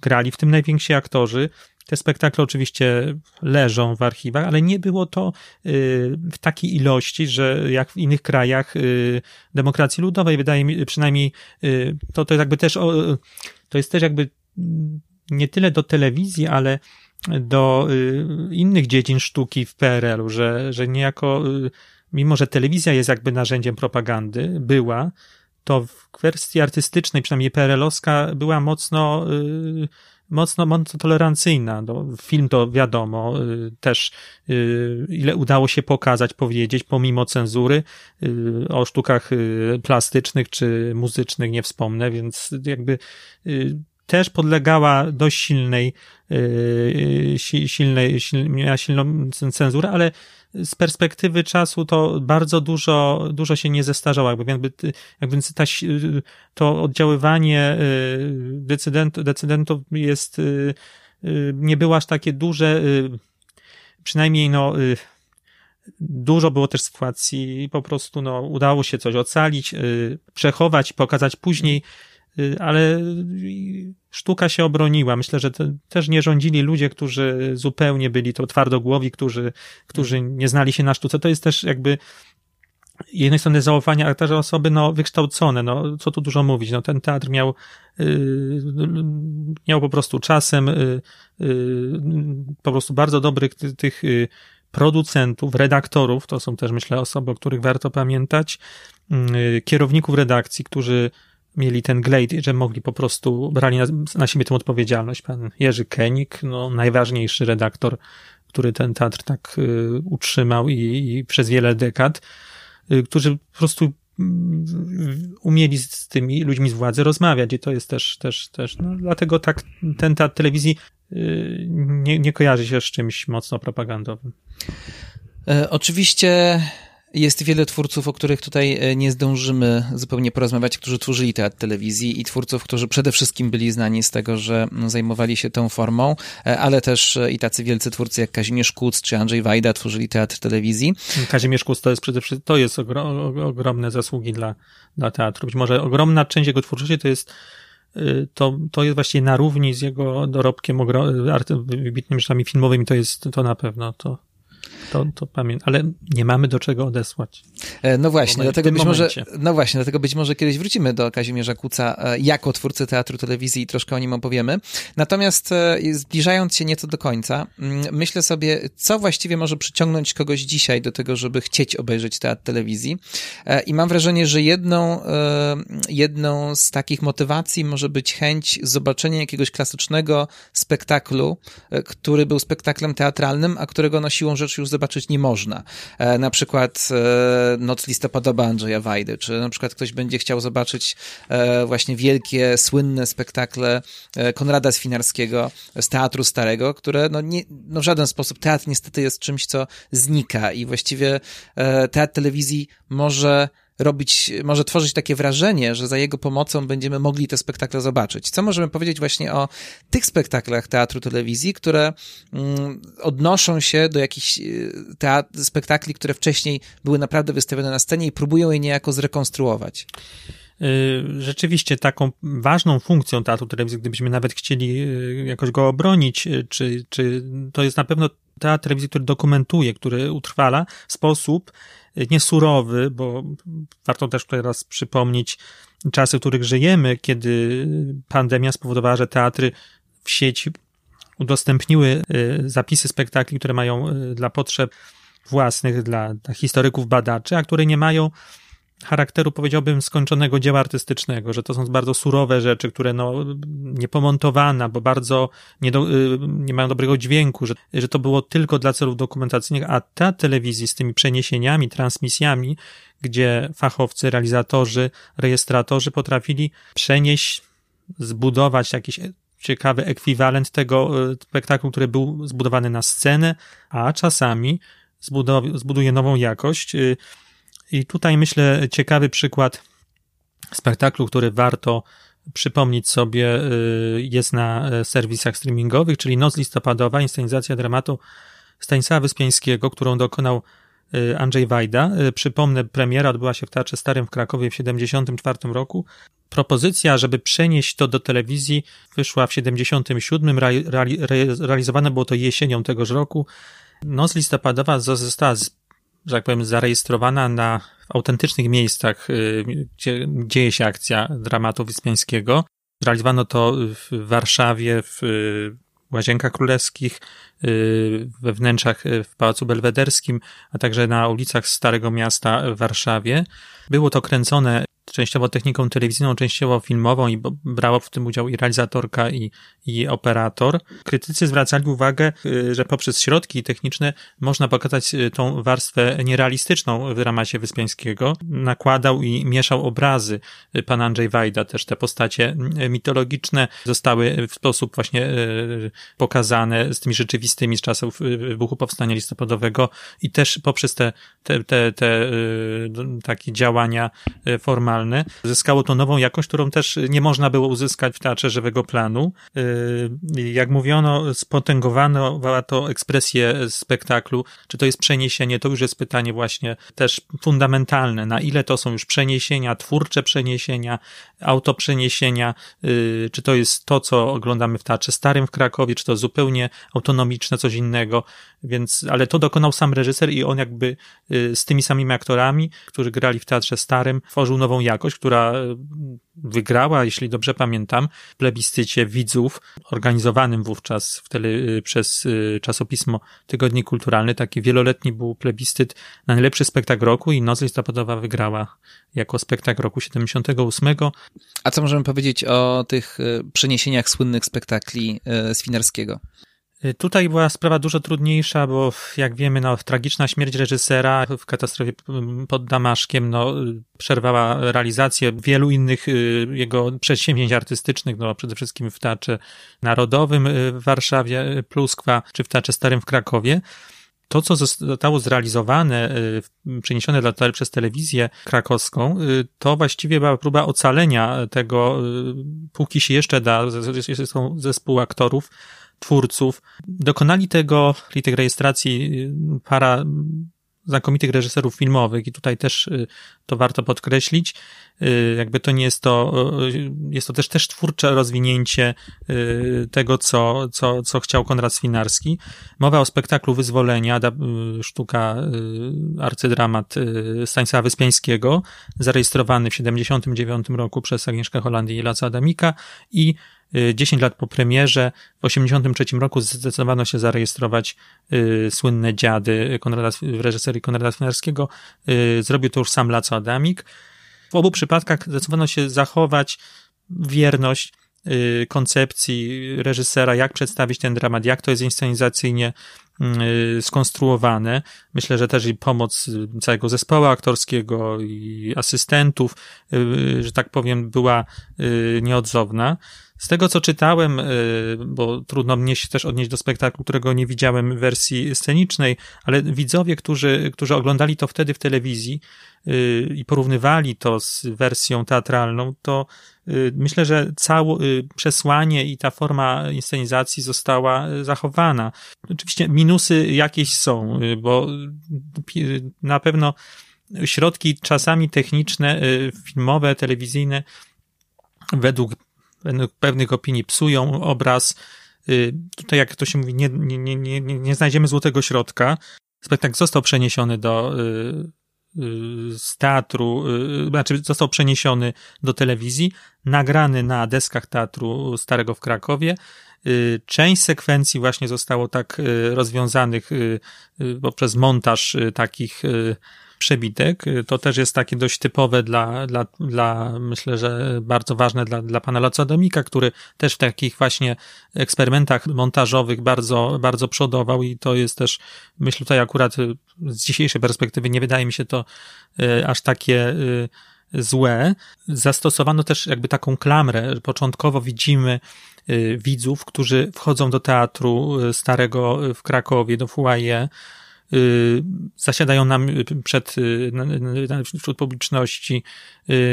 grali w tym najwięksi aktorzy. Te spektakle oczywiście leżą w archiwach, ale nie było to y, w takiej ilości, że jak w innych krajach y, demokracji ludowej, wydaje mi przynajmniej y, to, to jakby też to jest też jakby nie tyle do telewizji, ale do innych dziedzin sztuki w PRL-u, że, że niejako mimo, że telewizja jest jakby narzędziem propagandy, była, to w kwestii artystycznej, przynajmniej PRL-owska, była mocno, mocno, mocno tolerancyjna. No, film to wiadomo, yy, też yy, ile udało się pokazać, powiedzieć, pomimo cenzury, y, o sztukach y, plastycznych czy muzycznych nie wspomnę, więc jakby y, też podlegała dość silnej, silnej, silnej miała silną cenzurę, ale z perspektywy czasu to bardzo dużo, dużo się nie zestarzało, jakby, jakby, jakby ta, to oddziaływanie y, decydent, decydentów jest, y, y, nie było aż takie duże, przynajmniej no, dużo było też sytuacji, po prostu no, udało się coś ocalić, przechować, pokazać później, ale sztuka się obroniła. Myślę, że też nie rządzili ludzie, którzy zupełnie byli to twardogłowi, którzy, którzy nie znali się na sztuce. To jest też jakby jednej strony zaufania, ale też osoby no, wykształcone, no, co tu dużo mówić, no, ten teatr miał, yy, miał po prostu czasem yy, yy, po prostu bardzo dobrych tych, tych y, producentów, redaktorów, to są też myślę osoby, o których warto pamiętać, y, kierowników redakcji, którzy mieli ten glade, że mogli po prostu, brali na, na siebie tę odpowiedzialność. Pan Jerzy Kenik, no, najważniejszy redaktor, który ten teatr tak y, utrzymał i, i, przez wiele dekad, y, którzy po prostu y, umieli z tymi ludźmi z władzy rozmawiać i to jest też, też, też, no, dlatego tak ten teatr telewizji y, nie, nie kojarzy się z czymś mocno propagandowym. E, oczywiście jest wiele twórców, o których tutaj e, nie zdążymy zupełnie porozmawiać, którzy tworzyli teatr telewizji i twórców, którzy przede wszystkim byli znani z tego, że no, zajmowali się tą formą, e, ale też e, i tacy wielcy twórcy jak Kazimierz Kuc czy Andrzej Wajda tworzyli teatr telewizji. Kazimierz Kuc to jest przede wszystkim, to jest ogromne zasługi dla, dla teatru. Być może ogromna część jego twórczości to jest to, to jest właśnie na równi z jego dorobkiem wybitnymi rzeczami filmowymi, to jest to na pewno to to, to pamiętam, ale nie mamy do czego odesłać. E, no właśnie, dlatego być może, no właśnie, dlatego być może kiedyś wrócimy do Kazimierza Kuca e, jako twórcy teatru, telewizji i troszkę o nim opowiemy. Natomiast e, zbliżając się nieco do końca, mm, myślę sobie, co właściwie może przyciągnąć kogoś dzisiaj do tego, żeby chcieć obejrzeć teatr telewizji. I mam wrażenie, że jedną, jedną z takich motywacji może być chęć zobaczenia jakiegoś klasycznego spektaklu, który był spektaklem teatralnym, a którego no siłą rzeczy już zobaczyć nie można. E, na przykład e, Noc listopadowa Andrzeja Wajdy, czy na przykład ktoś będzie chciał zobaczyć e, właśnie wielkie, słynne spektakle Konrada Swinarskiego z Teatru Starego, które no, nie, no w żaden sposób, teatr niestety jest czymś, co znika i właściwie teatr telewizji może robić, może tworzyć takie wrażenie, że za jego pomocą będziemy mogli te spektakle zobaczyć. Co możemy powiedzieć właśnie o tych spektaklach teatru telewizji, które mm, odnoszą się do jakichś y, teatr, spektakli, które wcześniej były naprawdę wystawione na scenie i próbują je niejako zrekonstruować? Y, rzeczywiście taką ważną funkcją teatru telewizji, gdybyśmy nawet chcieli y, jakoś go obronić, czy, czy to jest na pewno teatr telewizji, który dokumentuje, który utrwala w sposób nie surowy, bo warto też tutaj raz przypomnieć czasy, w których żyjemy, kiedy pandemia spowodowała, że teatry w sieci udostępniły y, zapisy spektakli, które mają y, dla potrzeb własnych dla historyków, badaczy, a które nie mają charakteru, powiedziałbym, skończonego dzieła artystycznego, że to są bardzo surowe rzeczy, które no, niepomontowane, bo bardzo nie, do, y, nie mają dobrego dźwięku, że, że to było tylko dla celów dokumentacyjnych, a ta telewizji z tymi przeniesieniami, transmisjami, gdzie fachowcy, realizatorzy, rejestratorzy potrafili przenieść, zbudować jakiś ciekawy ekwiwalent tego y, spektaklu, który był zbudowany na scenę, a czasami zbuduje nową jakość, y, i tutaj myślę ciekawy przykład spektaklu, który warto przypomnieć sobie, y, jest na e, serwisach streamingowych, czyli Noc listopadowa, inscenizacja dramatu Stanisława Wyspiańskiego, którą dokonał y, Andrzej Wajda. Y, przypomnę, premiera odbyła się w Teatrze Starym w Krakowie w 1974 roku. Propozycja, żeby przenieść to do telewizji, wyszła w 1977. realizowane było to jesienią tegoż roku. Noc listopadowa została że tak powiem, zarejestrowana na autentycznych miejscach, y, gdzie dzieje się akcja dramatu Wyspiańskiego. Zrealizowano to w Warszawie, w y, Łazienkach Królewskich, y, we wnętrzach w Pałacu Belwederskim, a także na ulicach Starego Miasta w Warszawie. Było to kręcone częściowo techniką telewizyjną, częściowo filmową i brało w tym udział i realizatorka, i, i operator. Krytycy zwracali uwagę, y, że poprzez środki techniczne można pokazać y, tą warstwę nierealistyczną w dramacie Wyspiańskiego. Nakładał i mieszał obrazy. Y, pan Andrzej Wajda, też te postacie mitologiczne zostały w sposób właśnie pokazane z tymi rzeczywistymi z czasów wybuchu Powstania Listopadowego i też poprzez te, te, te, te takie działania formalne Zyskało to nową jakość, którą też nie można było uzyskać w teatrze żywego planu. Y, jak mówiono, spotęgowano to ekspresję spektaklu. Czy to jest przeniesienie? To już jest pytanie właśnie też fundamentalne. Na ile to są już przeniesienia, twórcze przeniesienia, autoprzeniesienia? Y, czy to jest to, co oglądamy w Teatrze Starym w Krakowie? Czy to zupełnie autonomiczne, coś innego? Więc, ale to dokonał sam reżyser i on jakby y, z tymi samymi aktorami, którzy grali w Teatrze Starym, tworzył nową jakość, która e, wygrała, jeśli dobrze pamiętam, w plebiscycie widzów, organizowanym wówczas w tele, e, przez e, czasopismo Tygodnik Kulturalny. Taki wieloletni był plebiscyt na najlepszy spektakl roku i Noc listopadowa wygrała jako spektakl roku 78. A co możemy powiedzieć o tych przeniesieniach słynnych spektakli? Y, tutaj była sprawa dużo trudniejsza, bo jak wiemy, no, tragiczna śmierć reżysera w katastrofie pod Damaszkiem no, przerwała realizację wielu innych y, jego przedsięwzięć artystycznych, no, przede wszystkim w Teatrze Narodowym y, w Warszawie, Pluskwa, czy w Teatrze Starym w Krakowie. To, co zostało zrealizowane, przeniesione dla, przez telewizję krakowską, to właściwie była próba ocalenia tego, póki się jeszcze da, zespół aktorów, twórców. Dokonali tego, czyli tych rejestracji y, para znakomitych reżyserów filmowych i tutaj też y, to warto podkreślić. Y, jakby to nie jest to, jest to też, też twórcze rozwinięcie tego, co, co, co chciał Konrad Swinarski. Mowa o spektaklu Wyzwolenia, sztuka, arcydramat Stanisława Wyspiańskiego, zarejestrowany w 79 roku przez Agnieszkę Holandię i Laca Adamika i 10 lat po premierze, w 1983 roku zdecydowano się zarejestrować y, słynne dziady Konrada, w reżyserii Konrada Swinarskiego. Y, zrobił to już sam Laco Adamik. W obu przypadkach zdecydowano się zachować wierność y, koncepcji reżysera, jak przedstawić ten dramat, jak to jest inscenizacyjnie y, skonstruowane. Myślę, że też i pomoc całego zespołu aktorskiego i asystentów, y, że tak powiem, była nieodzowna. Z tego, co czytałem, y, bo trudno mnie się też odnieść do spektaklu, którego nie widziałem w wersji scenicznej, ale widzowie, którzy, którzy oglądali to wtedy w telewizji y, i porównywali to z wersją teatralną, to y, myślę, że całe przesłanie i ta forma inscenizacji została zachowana. Oczywiście minusy jakieś są, bo na pewno środki czasami techniczne, filmowe, telewizyjne, według pewnych opinii psują obraz. Y, tutaj, jak to się mówi, nie, nie, nie, nie, nie znajdziemy złotego środka. Spektakl został przeniesiony do y, y, z teatru, znaczy został przeniesiony do telewizji, nagrany na deskach teatru starego w Krakowie Część sekwencji właśnie zostało tak rozwiązanych poprzez montaż takich przebitek. To też jest takie dość typowe dla, dla, dla myślę, że bardzo ważne dla, dla pana Lacodomika, który też w takich właśnie eksperymentach montażowych bardzo, bardzo przodował i to jest też, myślę tutaj akurat z dzisiejszej perspektywy nie wydaje mi się to e, aż takie e, złe. Zastosowano też jakby taką klamrę. Początkowo widzimy e, widzów, którzy wchodzą do teatru starego w Krakowie, do Foyer, Y, zasiadają nam y, przed, y, wśród publiczności.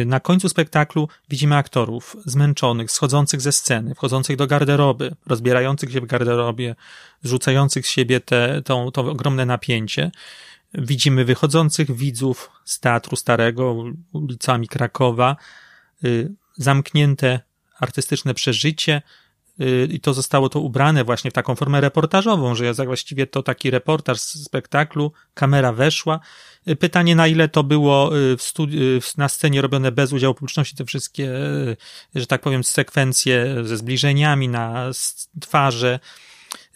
Na końcu spektaklu widzimy aktorów zmęczonych, schodzących ze sceny, wchodzących do garderoby, rozbierających się w garderobie, zrzucających z siebie te, to, to ogromne napięcie. Widzimy wychodzących widzów z Teatru Starego ulicami Krakowa, zamknięte artystyczne przeżycie, Y, i to zostało to ubrane właśnie w taką formę reportażową, że ja właściwie to taki reportaż z spektaklu, kamera weszła. Y, pytanie, na ile to było y, w studi- na scenie robione bez udziału publiczności, te wszystkie, że tak powiem, sekwencje ze zbliżeniami na twarze,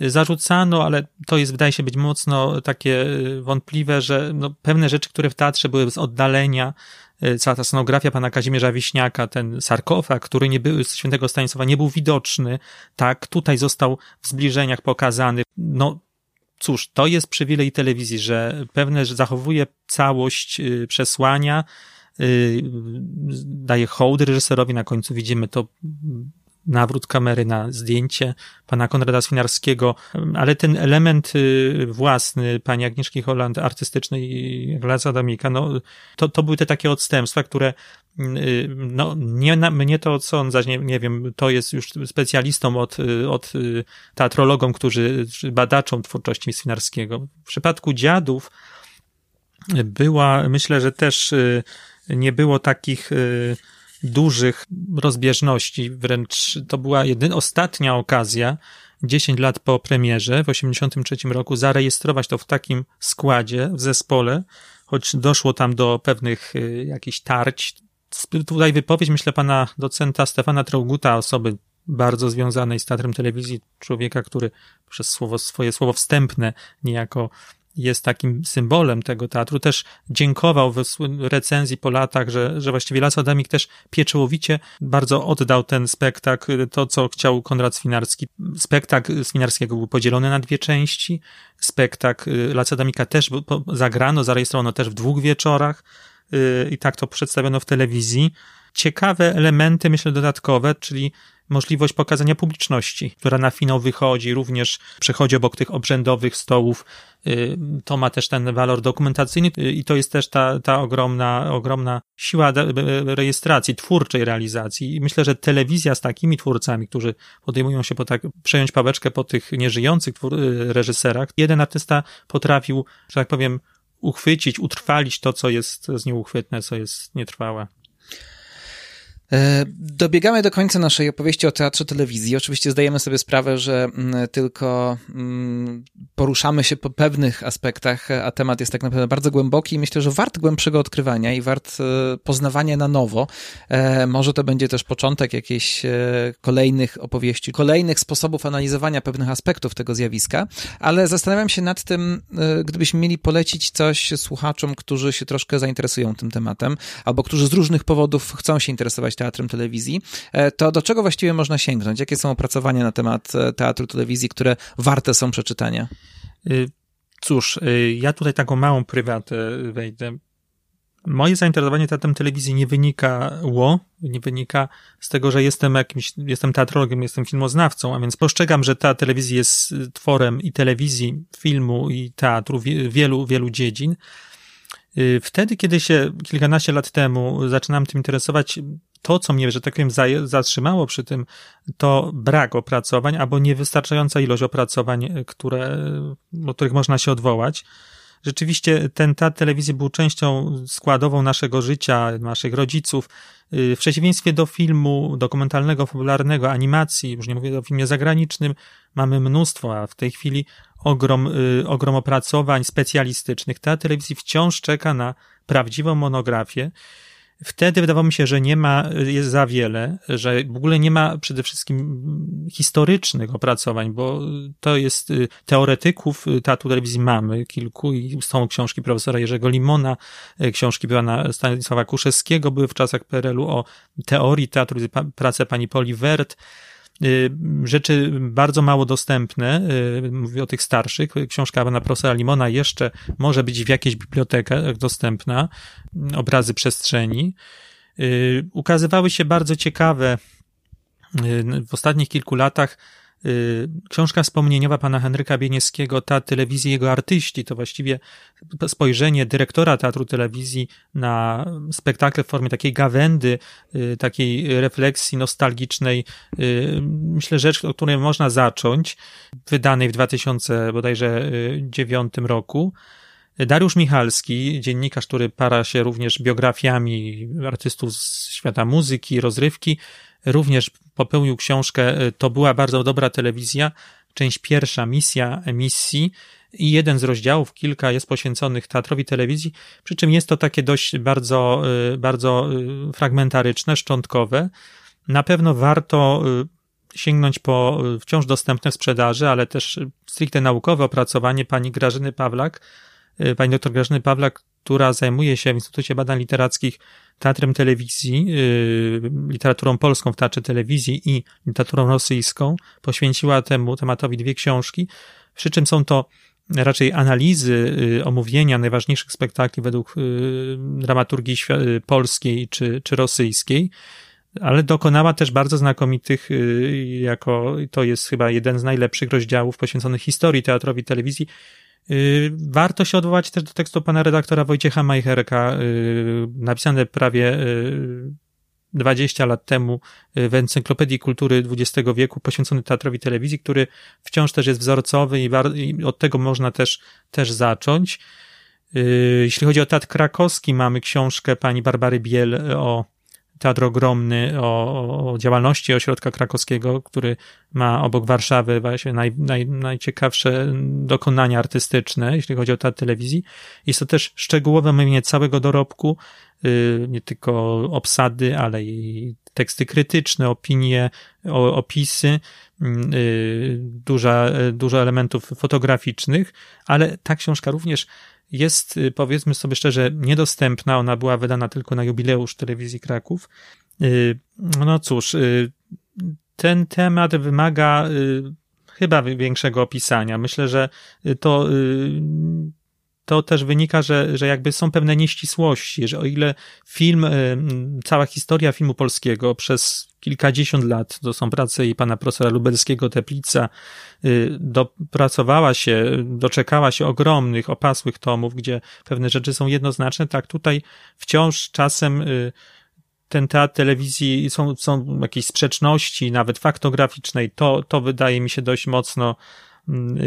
zarzucano, ale to jest, wydaje się być mocno takie wątpliwe, że no, pewne rzeczy, które w teatrze były z oddalenia, cała ta scenografia pana Kazimierza Wiśniaka, ten sarkofag, który nie był, z świętego Stanisława nie był widoczny, tak, tutaj został w zbliżeniach pokazany. No, cóż, to jest przywilej telewizji, że pewne, że zachowuje całość y, przesłania, y, daje hołd reżyserowi, na końcu widzimy to nawrót kamery na zdjęcie pana Konrada Swinarskiego, ale ten element y, własny pani Agnieszki Holland, artystyczny i Glaza Adamika, no, to, to były te takie odstępstwa, które y, no, nie, mnie to odsądzać, nie, nie wiem, to jest już specjalistą od, y, od teatrologom, którzy, badaczą twórczości Swinarskiego. W przypadku dziadów była, myślę, że też nie było takich dużych rozbieżności, wręcz to była jedyna, ostatnia okazja, 10 lat po premierze w 1983 roku, zarejestrować to w takim składzie, w zespole, choć doszło tam do pewnych y, jakichś tarć. Tutaj wypowiedź, myślę, pana docenta Stefana Trauguta, osoby bardzo związanej z teatrem telewizji, człowieka, który przez słowo, swoje słowo wstępne niejako jest takim symbolem tego teatru, też dziękował w recenzji po latach, że, że właściwie Las Adamik też pieczołowicie bardzo oddał ten spektakl, to co chciał Konrad Swinarski. Spektakl Swinarskiego był podzielony na dwie części. Spektakl Las Adamika też zagrano, zarejestrowano też w dwóch wieczorach y, i tak to przedstawiono w telewizji. Ciekawe elementy, myślę, dodatkowe, czyli możliwość pokazania publiczności, która na finał wychodzi, również przechodzi obok tych obrzędowych stołów. Y, to ma też ten walor dokumentacyjny y, i to jest też ta, ta ogromna, ogromna siła rejestracji, twórczej realizacji. I myślę, że telewizja z takimi twórcami, którzy podejmują się po tak, przejąć pałeczkę po tych nieżyjących twór, y, reżyserach, jeden artysta potrafił, że tak powiem, uchwycić, utrwalić to, co jest z nią uchwytne, co jest nietrwałe. E, dobiegamy do końca naszej opowieści o teatrze telewizji. Oczywiście zdajemy sobie sprawę, że mm, tylko mm, poruszamy się po pewnych aspektach, a temat jest tak naprawdę bardzo głęboki i myślę, że wart głębszego odkrywania i wart e, poznawania na nowo. E, może to będzie też początek jakichś kolejnych opowieści, kolejnych sposobów analizowania pewnych aspektów tego zjawiska, ale zastanawiam się nad tym, gdybyśmy mieli polecić coś słuchaczom, którzy się troszkę zainteresują tym tematem, albo którzy z różnych powodów chcą się interesować teatrem telewizji, e, to do czego właściwie można sięgnąć? Jakie są opracowania na temat e, teatru telewizji, które warte są przeczytania? Y, cóż, y, ja tutaj taką małą prywatę wejdę. Moje zainteresowanie teatrem telewizji nie wynikało, nie wynika z tego, że jestem jakimś, jestem teatrologiem, jestem filmoznawcą, a więc postrzegam, że ta telewizja jest tworem i telewizji, filmu i teatru, wielu, wielu dziedzin. Y, wtedy, kiedy się kilkanaście lat temu zaczynałem tym interesować, to, co mnie, że tak powiem, zatrzymało przy tym, to brak opracowań albo niewystarczająca ilość opracowań, które, do których można się odwołać. Rzeczywiście ten teatr telewizji był częścią składową naszego życia, naszych rodziców. W przeciwieństwie do filmu dokumentalnego, popularnego, animacji, już nie mówię o filmie zagranicznym, mamy mnóstwo, a w tej chwili ogrom, y, ogrom opracowań specjalistycznych. Teatr telewizji wciąż czeka na prawdziwą monografię Wtedy wydawało mi się, że nie ma, jest za wiele, że w ogóle nie ma przede wszystkim historycznych opracowań, bo to jest y, teoretyków y, teatru telewizji mamy kilku i są książki profesora Jerzego Limona, y, książki pana Stanisława Kuszewskiego były w czasach PRL-u o teorii teatru, pracę pani Poli Wert, rzeczy bardzo mało dostępne, mówię o tych starszych. Książka pana profesora Limona jeszcze może być w jakiejś bibliotekach dostępna, obrazy przestrzeni. Ukazywały się bardzo ciekawe w ostatnich kilku latach Y, książka wspomnieniowa pana Henryka Bieniewskiego, ta telewizji, jego artyści, to właściwie spojrzenie dyrektora teatru telewizji na spektakle w formie takiej gawędy, y, takiej refleksji nostalgicznej. Y, myślę, rzecz, o której można zacząć, wydanej w 2009 roku. Dariusz Michalski, dziennikarz, który para się również biografiami artystów z świata muzyki, rozrywki, również popełnił książkę e, To była bardzo dobra telewizja, część pierwsza, misja emisji i jeden z rozdziałów, kilka jest poświęconych teatrowi telewizji, przy czym jest to takie dość bardzo, e, bardzo e, fragmentaryczne, szczątkowe. Na pewno warto sięgnąć po wciąż dostępne w sprzedaży, ale też stricte naukowe opracowanie pani Grażyny Pawlak, pani doktor Grażyny Pawlak, która zajmuje się w Instytucie Badań Literackich teatrem telewizji, yy, literaturą polską w teatrze telewizji i literaturą rosyjską, poświęciła temu tematowi dwie książki, przy czym są to raczej analizy, yy, omówienia najważniejszych spektakli według yy, dramaturgii polskiej czy, czy rosyjskiej, ale dokonała też bardzo znakomitych, jako to jest chyba jeden z najlepszych rozdziałów poświęconych historii teatrowi telewizji, warto się odwołać też do tekstu pana redaktora Wojciecha Majcherka, y, napisane prawie 20 y, lat temu w Encyklopedii Kultury XX wieku poświęcony teatrowi telewizji, który wciąż też jest wzorcowy i, od tego można też, też zacząć. Jeśli chodzi o teatr krakowski, mamy książkę pani Barbary Biel o teatr ogromny o, o działalności ośrodka krakowskiego, który ma obok Warszawy właśnie naj, naj, najciekawsze dokonania artystyczne, jeśli chodzi o teatr telewizji. Jest to też szczegółowe omówienie całego dorobku, yy, nie tylko obsady, ale i teksty krytyczne, opinie, opisy, yy, duża, dużo elementów fotograficznych, ale ta książka również jest, y, powiedzmy sobie szczerze, niedostępna. Ona była wydana tylko na jubileusz telewizji Kraków. Y, no cóż, y, ten temat wymaga chyba większego opisania. Myślę, że to to też wynika, że, że jakby są pewne nieścisłości, że o ile film, cała historia filmu polskiego przez kilkadziesiąt lat, to są prace i pana profesora Lubelskiego, Teplica, y, dopracowała się, doczekała się ogromnych, opasłych tomów, gdzie pewne rzeczy są jednoznaczne, tak tutaj wciąż czasem y, ten teatr telewizji są, są jakieś sprzeczności, nawet faktograficznej, to, to wydaje mi się dość mocno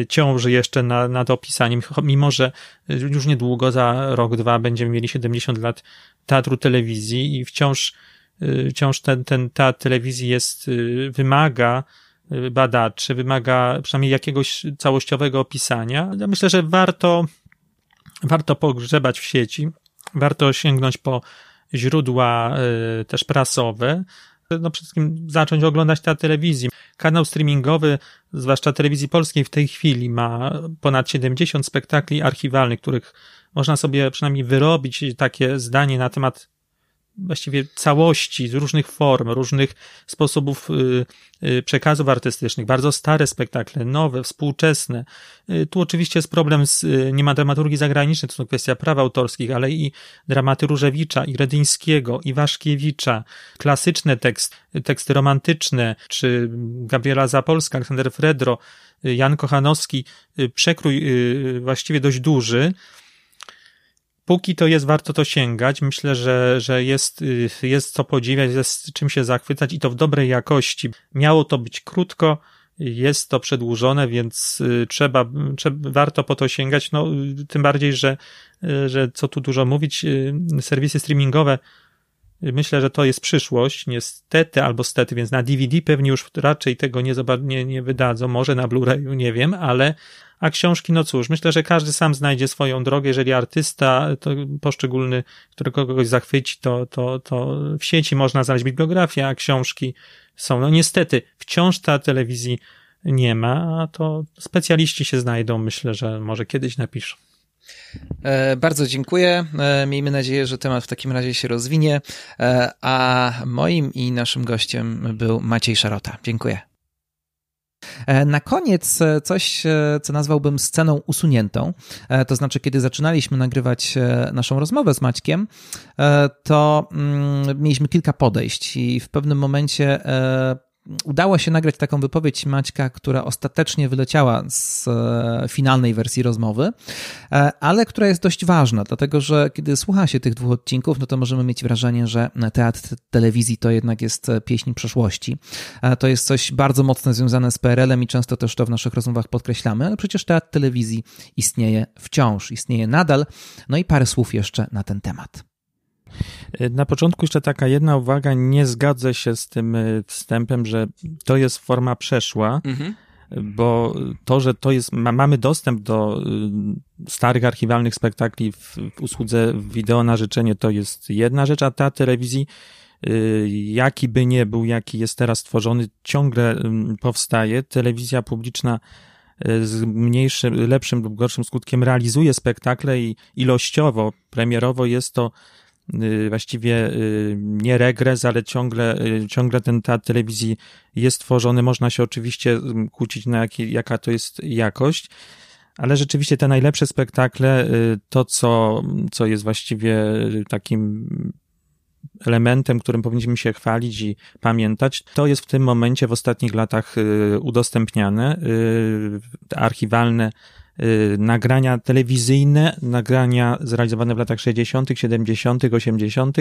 ciąży jeszcze na, nad opisaniem, mimo że już niedługo, za rok, dwa będziemy mieli 70 lat teatru telewizji i wciąż Y, wciąż ten, ten teatr telewizji jest, y, wymaga y, badaczy, wymaga przynajmniej jakiegoś całościowego opisania. Ja myślę, że warto, warto pogrzebać w sieci, warto sięgnąć po źródła też prasowe, no przede wszystkim zacząć oglądać tę telewizję. Kanał streamingowy, zwłaszcza telewizji polskiej w tej chwili ma ponad 70 spektakli archiwalnych, których można sobie przynajmniej wyrobić takie zdanie na temat właściwie całości, z różnych form, różnych sposobów y, y, przekazów artystycznych, bardzo stare spektakle, nowe, współczesne. Y, tu oczywiście jest problem z, nie ma dramaturgii zagranicznej, to są kwestia praw autorskich, ale i dramaty Różewicza, i Redyńskiego, i Waszkiewicza, klasyczne teksty, teksty romantyczne, czy Gabriela Zapolska, Aleksander Fredro, Jan Kochanowski, przekrój właściwie dość duży, póki to jest, warto to sięgać. Myślę, że, że jest, y, jest co podziwiać, jest czym się zachwycać i to w dobrej jakości. Miało to być krótko, jest to przedłużone, więc y, trzeba, trzeba warto po to sięgać. No, y, tym bardziej, że, że co tu dużo mówić, serwisy streamingowe Myślę, że to jest przyszłość, niestety albo stety, więc na DVD pewnie już raczej tego nie, nie, nie wydadzą, może na Blu-rayu, nie wiem, ale a książki, no cóż, myślę, że każdy sam znajdzie swoją drogę. Jeżeli artysta to poszczególny, który kogoś zachwyci, to, to, to w sieci można znaleźć bibliografię, a książki są. No niestety, wciąż ta telewizji nie ma, a to specjaliści się znajdą. Myślę, że może kiedyś napiszą. E, bardzo dziękuję. E, miejmy nadzieję, że temat w takim razie się rozwinie. E, a moim i naszym gościem był Maciej Szarota. Dziękuję. Na koniec coś, co nazwałbym sceną usuniętą. To znaczy, kiedy zaczynaliśmy nagrywać naszą rozmowę z Maćkiem, to mm, mieliśmy kilka podejść i w pewnym momencie udało się nagrać taką wypowiedź Maćka, która ostatecznie wyleciała z e, finalnej wersji rozmowy, e, ale która jest dość ważna, dlatego że kiedy słucha się tych dwóch odcinków, no to możemy mieć wrażenie, że teatr telewizji to jednak jest pieśń przeszłości. E, to jest coś bardzo mocno związane z PRL-em i często też to w naszych rozmowach podkreślamy, ale przecież teatr telewizji istnieje wciąż, istnieje nadal. No i parę słów jeszcze na ten temat. Na początku jeszcze taka jedna uwaga, nie zgadzę się z tym e, wstępem, że to jest forma przeszła, mhm. bo to, że to jest, ma, mamy dostęp do e, starych archiwalnych spektakli w, w usłudze wideo na życzenie, to jest jedna rzecz, a ta telewizji jaki by nie był, jaki jest teraz tworzony, ciągle powstaje. Telewizja publiczna z mniejszym, lepszym lub gorszym skutkiem realizuje spektakle i ilościowo, premierowo jest to Y, właściwie y, nie regres, ale ciągle, y, ciągle ten teatr telewizji jest tworzony. Można się oczywiście mm, kłócić na jaki, jaka to jest jakość, ale rzeczywiście te najlepsze spektakle, to co, co jest właściwie takim elementem, którym powinniśmy się chwalić i pamiętać, to jest w tym momencie w ostatnich latach udostępniane. Archiwalne Y, nagrania telewizyjne, nagrania zrealizowane w latach 60., 70., 80.,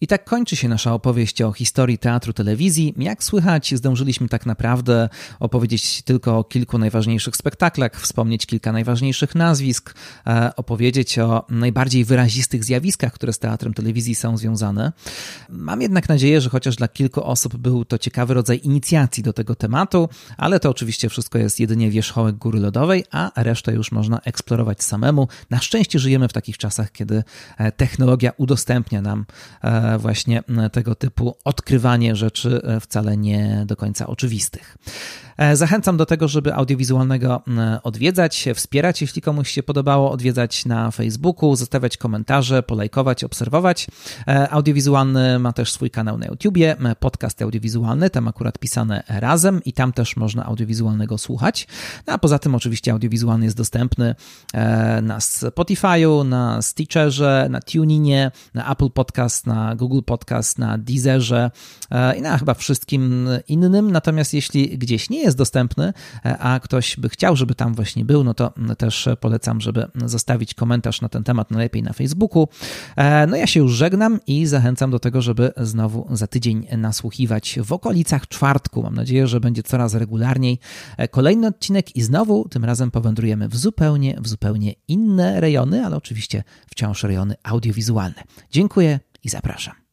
i tak kończy się nasza opowieść o historii teatru telewizji. Jak słychać, zdążyliśmy tak naprawdę opowiedzieć tylko o kilku najważniejszych spektaklach, wspomnieć kilka najważniejszych nazwisk, e, opowiedzieć o najbardziej wyrazistych zjawiskach, które z teatrem telewizji są związane. Mam jednak nadzieję, że chociaż dla kilku osób był to ciekawy rodzaj inicjacji do tego tematu, ale to oczywiście wszystko jest jedynie wierzchołek góry lodowej, a resztę już można eksplorować samemu. Na szczęście żyjemy w takich czasach, kiedy e, technologia udostępnia nam e, właśnie tego typu odkrywanie rzeczy e, wcale nie do końca oczywistych. E, zachęcam do tego, żeby audiowizualnego odwiedzać, wspierać, jeśli komuś się podobało, odwiedzać na Facebooku, zostawiać komentarze, polajkować, obserwować. E, audiowizualny ma też swój kanał na YouTubie, podcast audiowizualny, tam akurat pisane razem i tam też można audiowizualnego słuchać. No, a poza tym oczywiście audiowizualny jest dostępny na Spotify'u, na Stitcherze, na TuneInie, na Apple Podcast, na Google Podcast, na Deezerze e, i na chyba wszystkim innym. Natomiast jeśli gdzieś nie jest dostępny, e, a ktoś by chciał, żeby tam właśnie był, no to też polecam, żeby zostawić komentarz na ten temat, najlepiej na Facebooku. E, no ja się już żegnam i zachęcam do tego, żeby znowu za tydzień nasłuchiwać w okolicach czwartku. Mam nadzieję, że będzie coraz regularniej kolejny odcinek i znowu tym razem powędrujemy w zupełnie, w zupełnie inne rejony, ale oczywiście wciąż rejony audiowizualne. Dziękuję i zapraszam.